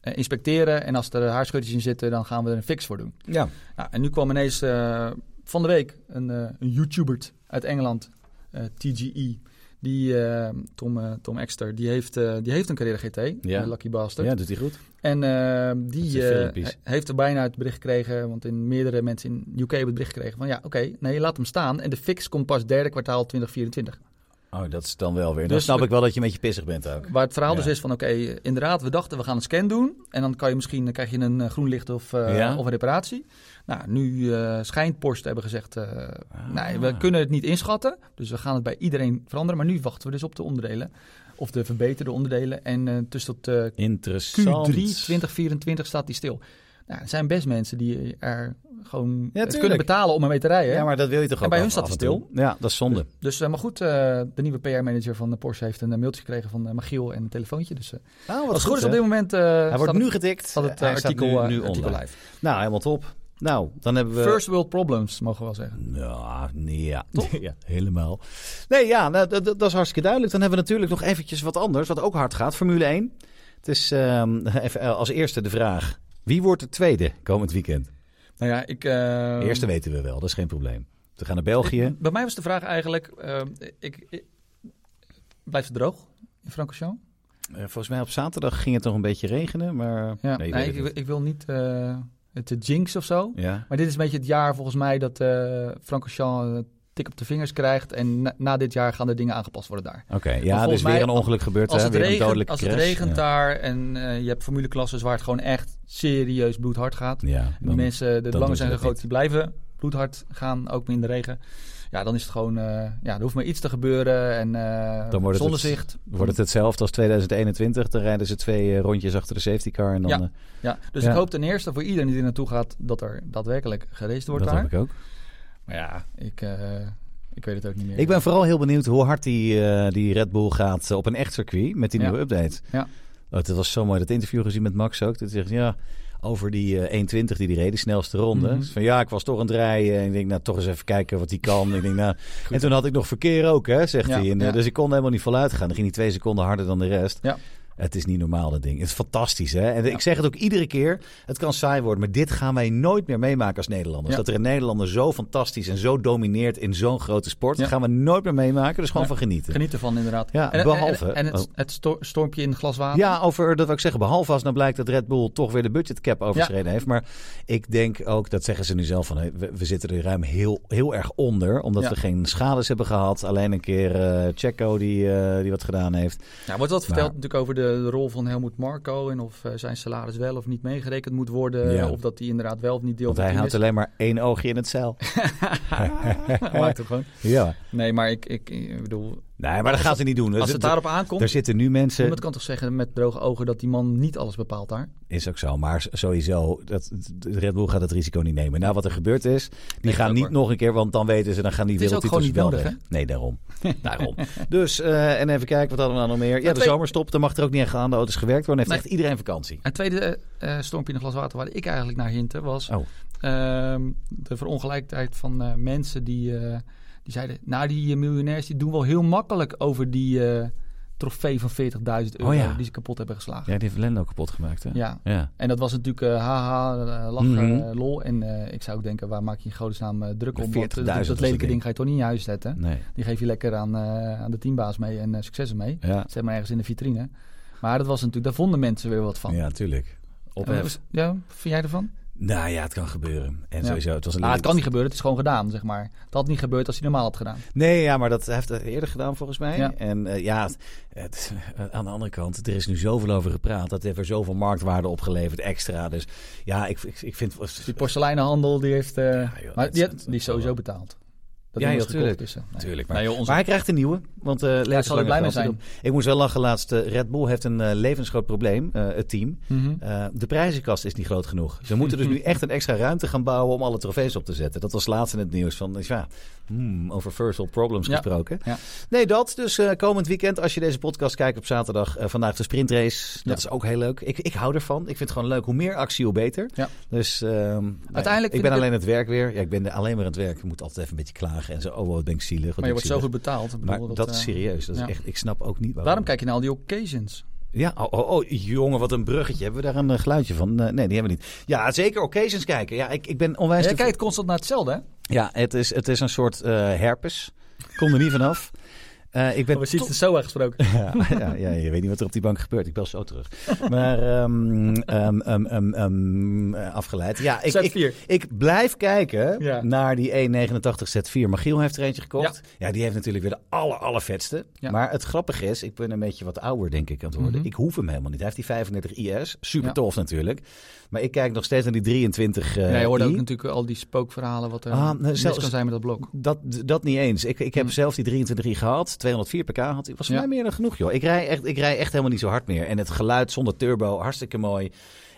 inspecteren. En als er haarscheurtjes in zitten, dan gaan we er een fix voor doen. Ja. Nou, en nu kwam ineens van de week een, een YouTuber uit Engeland, TGE. Die, eh, Tom, eh, Tom Exter, die heeft, eh, die heeft een Carrera GT, Ja. Lucky Bastard. ja, doet hij goed. En die heeft er bijna het bericht gekregen, want in meerdere mensen in UK hebben het bericht gekregen van ja, oké, nee, laat hem staan. En de fix komt pas derde kwartaal 2024. Oh, dat is dan wel weer. Dan Dus snap we- ik wel dat je een beetje pissig bent ook. Waar het verhaal dus is van, oké, inderdaad, we dachten we gaan een scan doen. En dan kan je misschien, dan krijg je een groen licht of, Ja. of een reparatie. Nou, nu eh, schijnt Porsche te hebben gezegd, eh, Ah. nee, we kunnen het niet inschatten. Dus we gaan het bij iedereen veranderen. Maar nu wachten we dus op de onderdelen. Of de verbeterde onderdelen. En tussen tot eh, Interessant. Q3 2024 staat die stil. Nou, er zijn best mensen die er gewoon het tuurlijk. kunnen betalen om ermee te rijden. Ja, maar dat wil je toch En ook bij hun staat en toe? Ja, dat is zonde. Dus, eh, maar goed, de nieuwe PR-manager van de Porsche heeft een mailtje gekregen van Magiel en een telefoontje. Dus Nou, wat als het goed is op dit moment Hij wordt het- nu getikt. staat het Hij staat artikel, nu, nu artikel online. live. Nou, helemaal top. Nou, dan hebben we... First world problems, mogen we wel zeggen. Ja, nee, ja. ja, helemaal. Nee, ja, nou, dat, is hartstikke duidelijk. Dan hebben we natuurlijk nog eventjes wat anders, wat ook hard gaat. Formule 1. Het is ehm, even eh, als eerste de vraag. Wie wordt de tweede komend weekend? Nou ja, ik... De eerste weten we wel, dat is geen probleem. We gaan naar België. ik- bij mij was de vraag eigenlijk... eh, ik, ik- blijft het droog in Francorchamps? Eh, volgens mij op zaterdag ging het nog een beetje regenen, maar... Ja, nee, ik, ik wil niet eh, te jinx of zo. Ja, Maar dit is een beetje het jaar volgens mij dat eh Francorchamps een tik op de vingers krijgt. En na, na dit jaar gaan er dingen aangepast worden daar. oké. Ja, er is weer mij, een ongeluk gebeurd. Als hè? het, weer een regent, als het regent ja. daar en eh, je hebt formuleklasses waar het gewoon echt serieus bloedhard gaat. Ja, En die dan- mensen, de belangen zijn zo groot, die blijven bloedhard gaan, ook in de regen. Ja, dan is het gewoon, eh, ja, er hoeft maar iets te gebeuren en eh Dan wordt het zonnezicht. Wordt het hetzelfde als 2021? Dan rijden ze twee eh, rondjes achter de safety car en dan... Ja, Ja, dus Ja. ik hoop ten eerste voor iedereen die er naartoe gaat, dat er daadwerkelijk geraced wordt dat daar. heb ik ook. Maar ja, ik, ik weet het ook niet meer. Ik ben vooral heel benieuwd hoe hard die, die Red Bull gaat op een echt circuit met die Ja. nieuwe update. Ja. Oh, het was zo mooi, dat interview gezien met Max ook. Dat zegt, ja, over die eh 1.20 die die reed, de snelste ronde. Mhm. Dus van ja, ik was toch aan het rijden. En ik denk, nou, toch eens even kijken wat hij kan. ik denk, nou, en toen had ik nog verkeer ook, hè, zegt Ja, hij. En, eh, ja. Dus ik kon helemaal niet voluit gaan. Dan ging hij twee seconden harder dan de rest. Ja. Het is niet normaal, dat ding. Het is fantastisch, hè? En ik zeg het ook iedere keer. Het kan saai worden, maar dit gaan wij nooit meer meemaken als Nederlanders. Ja. Dat er een Nederlander zo fantastisch en zo domineert in zo'n grote sport. Dat gaan we nooit meer meemaken. Dus gewoon van genieten. Geniet ervan inderdaad. Ja, en, behalve- En, en het, oh. het sto- stormpje in het glas water. Ja, over, dat wil ik zeggen. Behalve als nou blijkt dat Red Bull toch weer de budgetcap overschreden heeft. Maar ik denk ook, dat zeggen ze nu zelf van, we, we zitten er ruim heel, heel erg onder. Omdat we geen schades hebben gehad. Alleen een keer eh Checo die, eh, die wat gedaan heeft. Ja, wordt wat verteld natuurlijk over de, de rol van Helmoet Marco en of eh, zijn salaris wel of niet meegerekend moet worden. Ja. Of dat hij inderdaad wel of niet deel Want hij houdt alleen maar één oogje in het zeil. Maakt het gewoon. Ja. Nee, maar ik, ik, ik bedoel, Nee, maar dat gaan ze niet doen. als het daarop aankomt, Er zitten nu mensen... iemand kan toch zeggen met droge ogen dat die man niet alles bepaalt daar? Is ook zo, maar sowieso, dat, de Red Bull gaat het risico niet nemen. Nou, wat er gebeurd is, die gaan niet hoor. nog een keer, want dan weten ze, dan gaan die wereldtitels wel niet weg. nodig, Nee, daarom. daarom. Dus, eh, en even kijken, wat hadden we nou nog meer? Ja, de twee- zomerstop, dan mag er ook niet echt aan de auto's gewerkt worden. Dan heeft Nee. echt iedereen vakantie. Het tweede eh, stormpje in een glas water waar ik eigenlijk naar hintte was Oh. ehm, de verongelijkheid van mensen die, die zeiden, nou die eh, miljonairs die doen wel heel makkelijk over die eh, trofee van 40.000 euro Oh ja. die ze kapot hebben geslagen. Ja, die heeft Lendo kapot gemaakt, hè? Ja. Ja. En dat was natuurlijk eh, haha, lachen, Mhm. lol. En ik zou ook denken, waar maak je in godesnaam druk om? Want, 40.000 dat, lelijke ding. ga je toch niet in je huis zetten. Nee. Die geef je lekker aan, aan de teambaas mee en successen mee. Ja, Zet maar ergens in de vitrine. Maar dat was natuurlijk, daar vonden mensen weer wat van. ja, tuurlijk. En wat Ophef. ja, vind jij ervan? Nou ja, het kan gebeuren. En Ja. sowieso, het was een Ah, het kan niet gebeuren, het is gewoon gedaan, zeg maar. Het had niet gebeurd als hij normaal had gedaan. Nee, ja, maar dat heeft hij eerder gedaan volgens mij. Ja. En eh, ja, het- het, eh, aan de andere kant, er is nu zoveel over gepraat. Dat heeft er zoveel marktwaarde opgeleverd, extra. Dus ja, ik, ik, ik vind... Die porseleinenhandel, die heeft... eh, joh, maar die, is- die is sowieso betaald. Dat Ja, ding ja, was gekocht, tuurlijk. dus, eh, nee. Tuurlijk, maar- Nee, joh, onze- Maar hij krijgt een nieuwe. Want uh, Ja, zal er blij mee zijn. Ik moest wel lachen laatst. eh, Red Bull heeft een eh, levensgroot probleem, eh, het team. Mhm. Eh, de prijzenkast is niet groot genoeg. Ze moeten dus nu echt een extra ruimte gaan bouwen om alle trofees op te zetten. Dat was laatst in het nieuws. Van, ja, hmm, over first world problems Ja. gesproken. Ja. Nee, dat. Dus eh, komend weekend, als je deze podcast kijkt op zaterdag, eh, vandaag de sprintrace. Dat Ja. is ook heel leuk. Ik, ik hou ervan. Ik vind het gewoon leuk. Hoe meer actie, hoe beter. Ja. Dus ehm, nee, Uiteindelijk ik ben alleen het werk weer. Ja, ik ben alleen maar aan het werk. Ik moet altijd even een beetje en zo. Oh, wat ben ik zielig. Maar je wordt zo zielig. goed betaald. Ik Maar bedoel, dat, is eh, serieus. Dat is echt, ik snap ook niet waarom. Daarom kijk je naar al die occasions. Ja, oh, oh, oh, jongen, wat een bruggetje. Hebben we daar een eh, geluidje van? Nee, die hebben we niet. Ja, zeker occasions kijken. Ja, ik, ik ben onwijs... Jij kijkt constant naar hetzelfde, hè? Ja, het is, het is een soort eh herpes. Kom er niet vanaf. Eh, ik ben Soa gesproken. ja, ja, ja, je weet niet wat er op die bank gebeurt. Ik bel zo terug. Maar ehm, ehm, ehm, ehm, ehm, eh, afgeleid. Ja, ik, ik, Z4. ik blijf kijken Ja. naar die 189 Z4. Magiel heeft er eentje gekocht. Ja, die heeft natuurlijk weer de aller, allervetste. Ja. Maar het grappige is, ik ben een beetje wat ouder denk ik aan het worden. Mhm. Ik hoef hem helemaal niet. Hij heeft die 35 IS. Super Ja. tof natuurlijk. Maar ik kijk nog steeds naar die 23 eh ja, je hoorde i. ook natuurlijk al die spookverhalen wat er Ah, nou, mis zelfs- kan zijn met dat blok. Dat, dat niet eens. Ik, ik heb Hm. zelf die 23i gehad. 204 pk had. Was voor Ja. mij meer dan genoeg, joh. Ik rij, echt, ik rij echt helemaal niet zo hard meer. En het geluid zonder turbo, hartstikke mooi.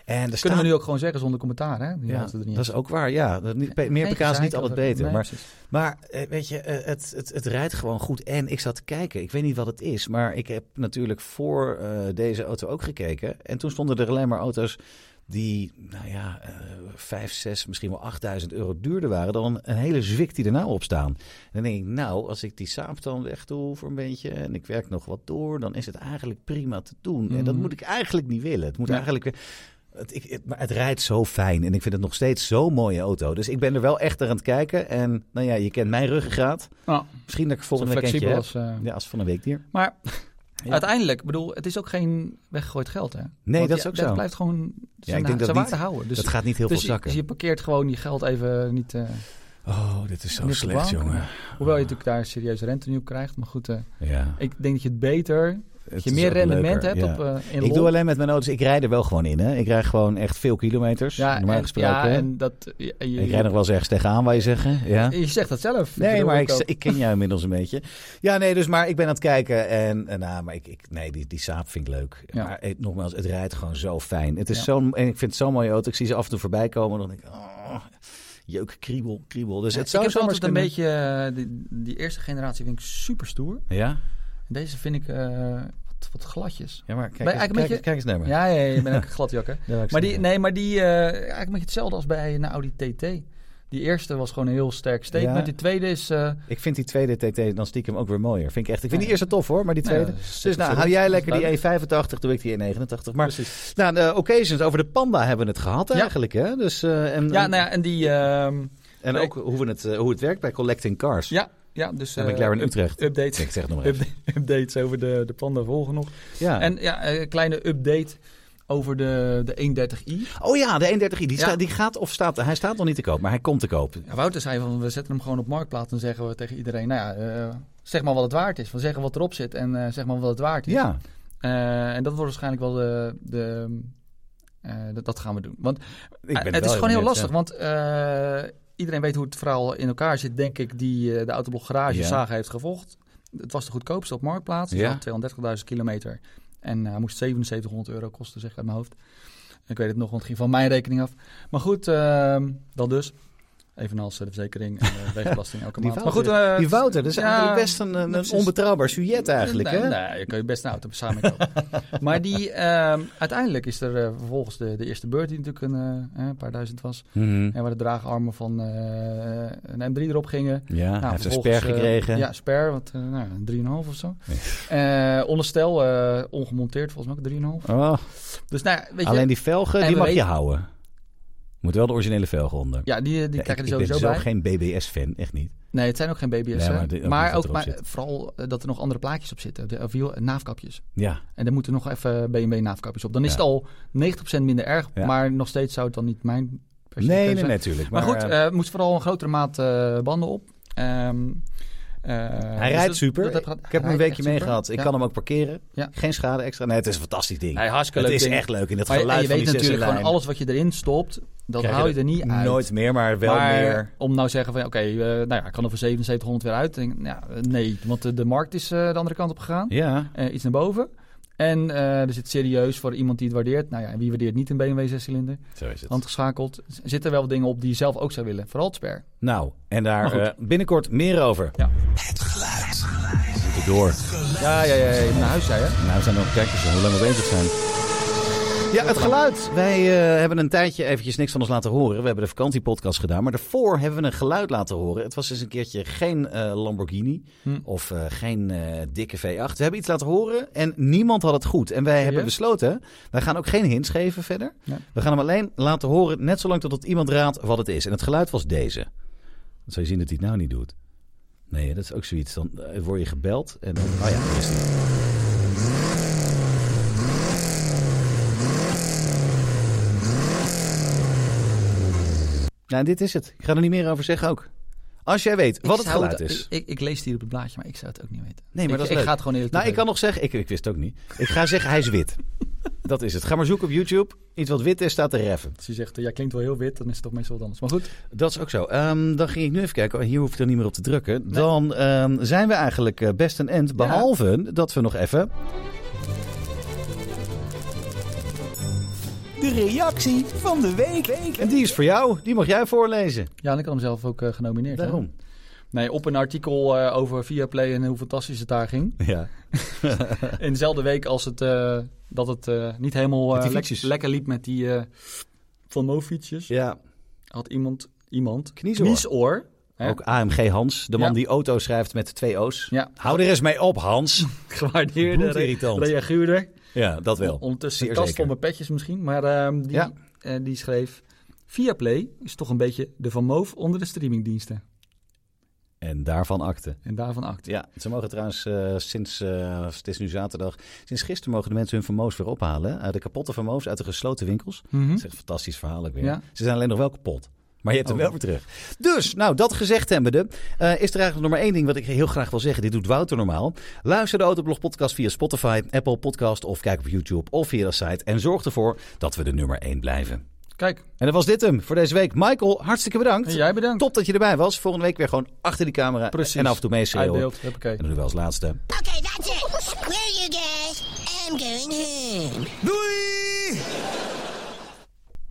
En er Kunnen staan... we nu ook gewoon zeggen zonder commentaar, hè? Die ja, dat is ook waar, ja. Dat niet, meer Geen pk is niet altijd beter. Nee, maar maar eh, weet je, eh, het, het, het rijdt gewoon goed. En ik zat te kijken. Ik weet niet wat het is. Maar ik heb natuurlijk voor eh, deze auto ook gekeken. En toen stonden er alleen maar auto's die, nou ja, eh 5, 6, misschien wel 8000 euro duurder waren dan een hele zwik die er nou op staan. En dan denk ik, nou, als ik die saap dan wegdoe voor een beetje en ik werk nog wat door, dan is het eigenlijk prima te doen. En dat Mhm. moet ik eigenlijk niet willen. Het moet Ja. eigenlijk weer... Het, ik, het- maar het rijdt zo fijn en ik vind het nog steeds zo'n mooie auto. Dus ik ben er wel echt aan het kijken. En nou ja, je kent mijn ruggengraat. Misschien dat ik volgende week heb. als... eh, Ja, als van een weekdier. Maar Ja. uiteindelijk, bedoel, het is ook geen weggegooid geld, hè? Nee, Want dat is ja, ook Dat zo. blijft gewoon zijn, ik denk dat zijn niet- waarde houden. Dus, dat gaat niet heel dus veel je- zakken. dus je parkeert gewoon die geld even niet... eh, Oh, dit is zo slecht, jongen. Hoewel je natuurlijk daar serieus rente nu op krijgt. Maar goed, eh, Ja. ik denk dat je het beter... Je meer rendement leuker, hebt ja. op eh in Ik doe alleen met mijn auto's, ik rijd er wel gewoon in. Hè. Ik rijd gewoon echt veel kilometers, ja, normaal en, gesproken. ja, en dat... Je, je, ik rijd nog wel eens ergens tegenaan, waar je zeggen. Ja. je zegt dat zelf. Nee, maar ik, ik ken jou inmiddels een beetje. Ja, nee, dus maar ik ben aan het kijken en, en nou, maar ik, ik, nee, die, die saap vind ik leuk. Ja. Maar eh, nogmaals, het rijdt gewoon zo fijn. Het is zo'n, en ik vind het zo'n mooie auto. Ik zie ze af en toe voorbij komen, dan denk ik, oh, jeuk, kriebel, kriebel. Dus het ik zou heb zomaar altijd een beetje... eh, die, die eerste generatie vind ik super stoer. Ja? Deze vind ik eh, wat, wat gladjes. Ja, maar kijk, eens, kijk, een beetje- kijk eens naar me. Ja, ja, ja, je bent ook gladjakker. Maar die, nee, maar die, eh eigenlijk een beetje hetzelfde als bij een Audi TT. Die eerste was gewoon een heel sterk statement. Ja. Die tweede is... eh, Ik vind die tweede TT dan stiekem ook weer mooier. Vind ik echt. Ik vind Ja. die eerste tof hoor, maar die ja, tweede. dus nou, hou jij lekker die Duidelijk. E85, doe ik die E89. Maar Precies. nou, de occasions over de Panda hebben we het gehad eigenlijk. Hè? Dus, en, Ja, nou ja, en die... ehm, en ook hoe, we het, hoe het werkt bij Collecting Cars. ja, ja, dus... En eh, McLaren Utrecht. Updates. Ik zeg nog even. Upda- updates over de, de Panda volgen nog. Ja. En ja, een kleine update over de, de 130i. oh ja, de 31i. Die, Ja. die gaat of staat. Hij staat nog niet te koop, maar hij komt te koop. Ja, Wouter zei van, we zetten hem gewoon op marktplaats en zeggen we tegen iedereen, nou ja, eh, zeg maar wat het waard is. We zeggen wat erop zit en eh, zeg maar wat het waard is. Ja. Eh, en dat wordt waarschijnlijk wel de, de eh, dat, dat gaan we doen. Want Ik ben het is gewoon heel lastig, want eh, iedereen weet hoe het verhaal in elkaar zit, denk ik, die eh, de Autoblog Garage Ja. Saga heeft gevolgd. Het was de goedkoopste op marktplaats, dus Ja. had 230.000 kilometer. En hij moest 7700 euro kosten, zeg ik uit mijn hoofd. Ik weet het nog, want het ging van mijn rekening af. Maar goed, ehm, dat dus. Evenals eh, de verzekering en de wegenbelasting elke Die maand. Wouter, maar goed, eh, die Wouter, dat is ja, eigenlijk best een, onbetrouwbaar sujet eigenlijk. nee, hè? nee, je kan je best een auto samen kopen. maar die, ehm, uiteindelijk is er eh, vervolgens de, de eerste beurt die natuurlijk een, een paar duizend was. Mhm. En waar de draagarmen van een M3 erop gingen. Ja, hij heeft een Nou, sper gekregen. ja, sper, wat, nou, een 3,5 of zo. Eh, onderstel, ongemonteerd volgens mij ook 3,5. Oh, Dus nou ja, weet je, alleen die velgen, en die mag je houden. Moet wel de originele velgen onder. ja, die, die Ja, krijgen ik, er ik ben sowieso zelf bij. geen BBS-fan, echt niet. Nee, het zijn ook geen BBS. Nee, maar de- ook maar ook vooral eh, dat er nog andere plaatjes op zitten. De, of wiel- naafkapjes. Ja, En daar moeten nog even BMW naafkapjes op. Dan is het al 90% minder erg. Ja. Maar nog steeds zou het dan niet mijn nee, nee, natuurlijk. Maar, Maar, goed, eh, eh moest vooral een grotere maat eh, banden op. Ehm, eh, hij dus rijdt dat- super. dat heb- ik hij heb hem een weekje meegehad. Ik Ja. kan hem ook parkeren. Ja. Geen schade extra. Nee, het is een fantastisch ding. Nee, hartstikke het leuk is ding. echt leuk. En dat Maar geluid je van weet die natuurlijk gewoon zessenlijn. alles wat je erin stopt, dat Krijg haal je er niet uit. Nooit meer, maar wel maar meer. om nou zeggen van, oké, eh, nou ja, ik kan er voor 7700 weer uit. Denk, eh, nee, want de, de markt is eh, de andere kant op gegaan. Ja, Eh, iets naar boven. En eh, er zit serieus voor iemand die het waardeert. Nou ja, en wie waardeert niet een BMW 6-cilinder? zo is het. Handgeschakeld. Zitten wel wat dingen op die je zelf ook zou willen. Vooral het sper. Nou, en daar eh, binnenkort meer over. Ja. Het geluid. We moeten door. Ja, ja, ja. ja. Naar huis, zei je? Nou, we zijn nog, kijk eens hoe lang we bezig zijn. Ja, het geluid. Wij eh, hebben een tijdje eventjes niks van ons laten horen. We hebben de vakantiepodcast gedaan. Maar daarvoor hebben we een geluid laten horen. Het was eens een keertje geen eh, Lamborghini Hm. of eh, geen dikke V8. We hebben iets laten horen en niemand had het goed. En wij hebben besloten, wij gaan ook geen hints geven verder. Ja. We gaan hem alleen laten horen, net zolang totdat iemand raadt wat het is. En het geluid was deze. Dan zou je zien dat hij het nou niet doet. Nee, dat is ook zoiets. Dan word je gebeld en dan... Oh ja, is die. Nou, dit is het. Ik ga er niet meer over zeggen ook. Als jij weet wat Ik het geluid is. Ik, ik lees het hier op het blaadje, maar ik zou het ook niet weten. Nee, maar ik, dat is ik ga het gewoon eerlijk Nou, ik kan nog zeggen, ik, ik wist het ook niet. Ik ga zeggen, hij is wit. Dat is het. Ga maar zoeken op YouTube. Iets wat wit is, staat er reffen. Als je zegt, ja, klinkt wel heel wit, dan is het toch meestal wat anders. Maar goed, Dat is ook zo. Ehm, dan ging ik nu even kijken. Oh, Hier hoef ik er niet meer op te drukken. Dan ehm, zijn we eigenlijk eh, best een end. Behalve dat we nog even... De reactie van de week. En die is voor jou. Die mag jij voorlezen. ja, en ik had hem zelf ook eh, genomineerd. hè? Daarom. Nee, op een artikel eh, over Viaplay en hoe fantastisch het daar ging. Ja. In dezelfde week als het, eh, dat het eh, niet helemaal eh, lekker liep met die eh Van Mo fietsjes. ja. Had iemand, iemand kniesoor, hè, Ook AMG Hans. De man Ja. die auto schrijft met twee O's. Ja. Hou er eens mee op, Hans. gewaardeerde re- Bloedirritant. reaguurder. Ja, dat wel. Ondertussen Zeer een kast vol met petjes misschien. Maar ehm, die, Ja. eh, die schreef... Viaplay is toch een beetje de Van Moof onder de streamingdiensten. En daarvan akte. En daarvan act. Ja, ze mogen trouwens eh, sinds, eh, het is nu zaterdag, sinds gisteren mogen de mensen hun vermoos weer ophalen. Eh, de kapotte vermoos uit de gesloten winkels. Mhm. Dat is echt een fantastisch verhaal ook weer. Ja. Ze zijn alleen nog wel kapot. Maar je hebt hem Oh. wel weer terug. Dus, nou, dat gezegd hebbende, eh is er eigenlijk nog maar één ding wat ik heel graag wil zeggen. Dit doet Wouter normaal. Luister de Autoblog podcast via Spotify, Apple Podcast of kijk op YouTube of via de site. En zorg ervoor dat we de nummer 1 blijven. Kijk, En dat was dit hem voor deze week. Michael, hartstikke bedankt. en jij bedankt. Top dat je erbij was. Volgende week weer gewoon achter die camera. Precies. En af en toe meeschreeuwen. En dan doen we als laatste. Okay, that's it. Screw you guys. I'm going home. Doei!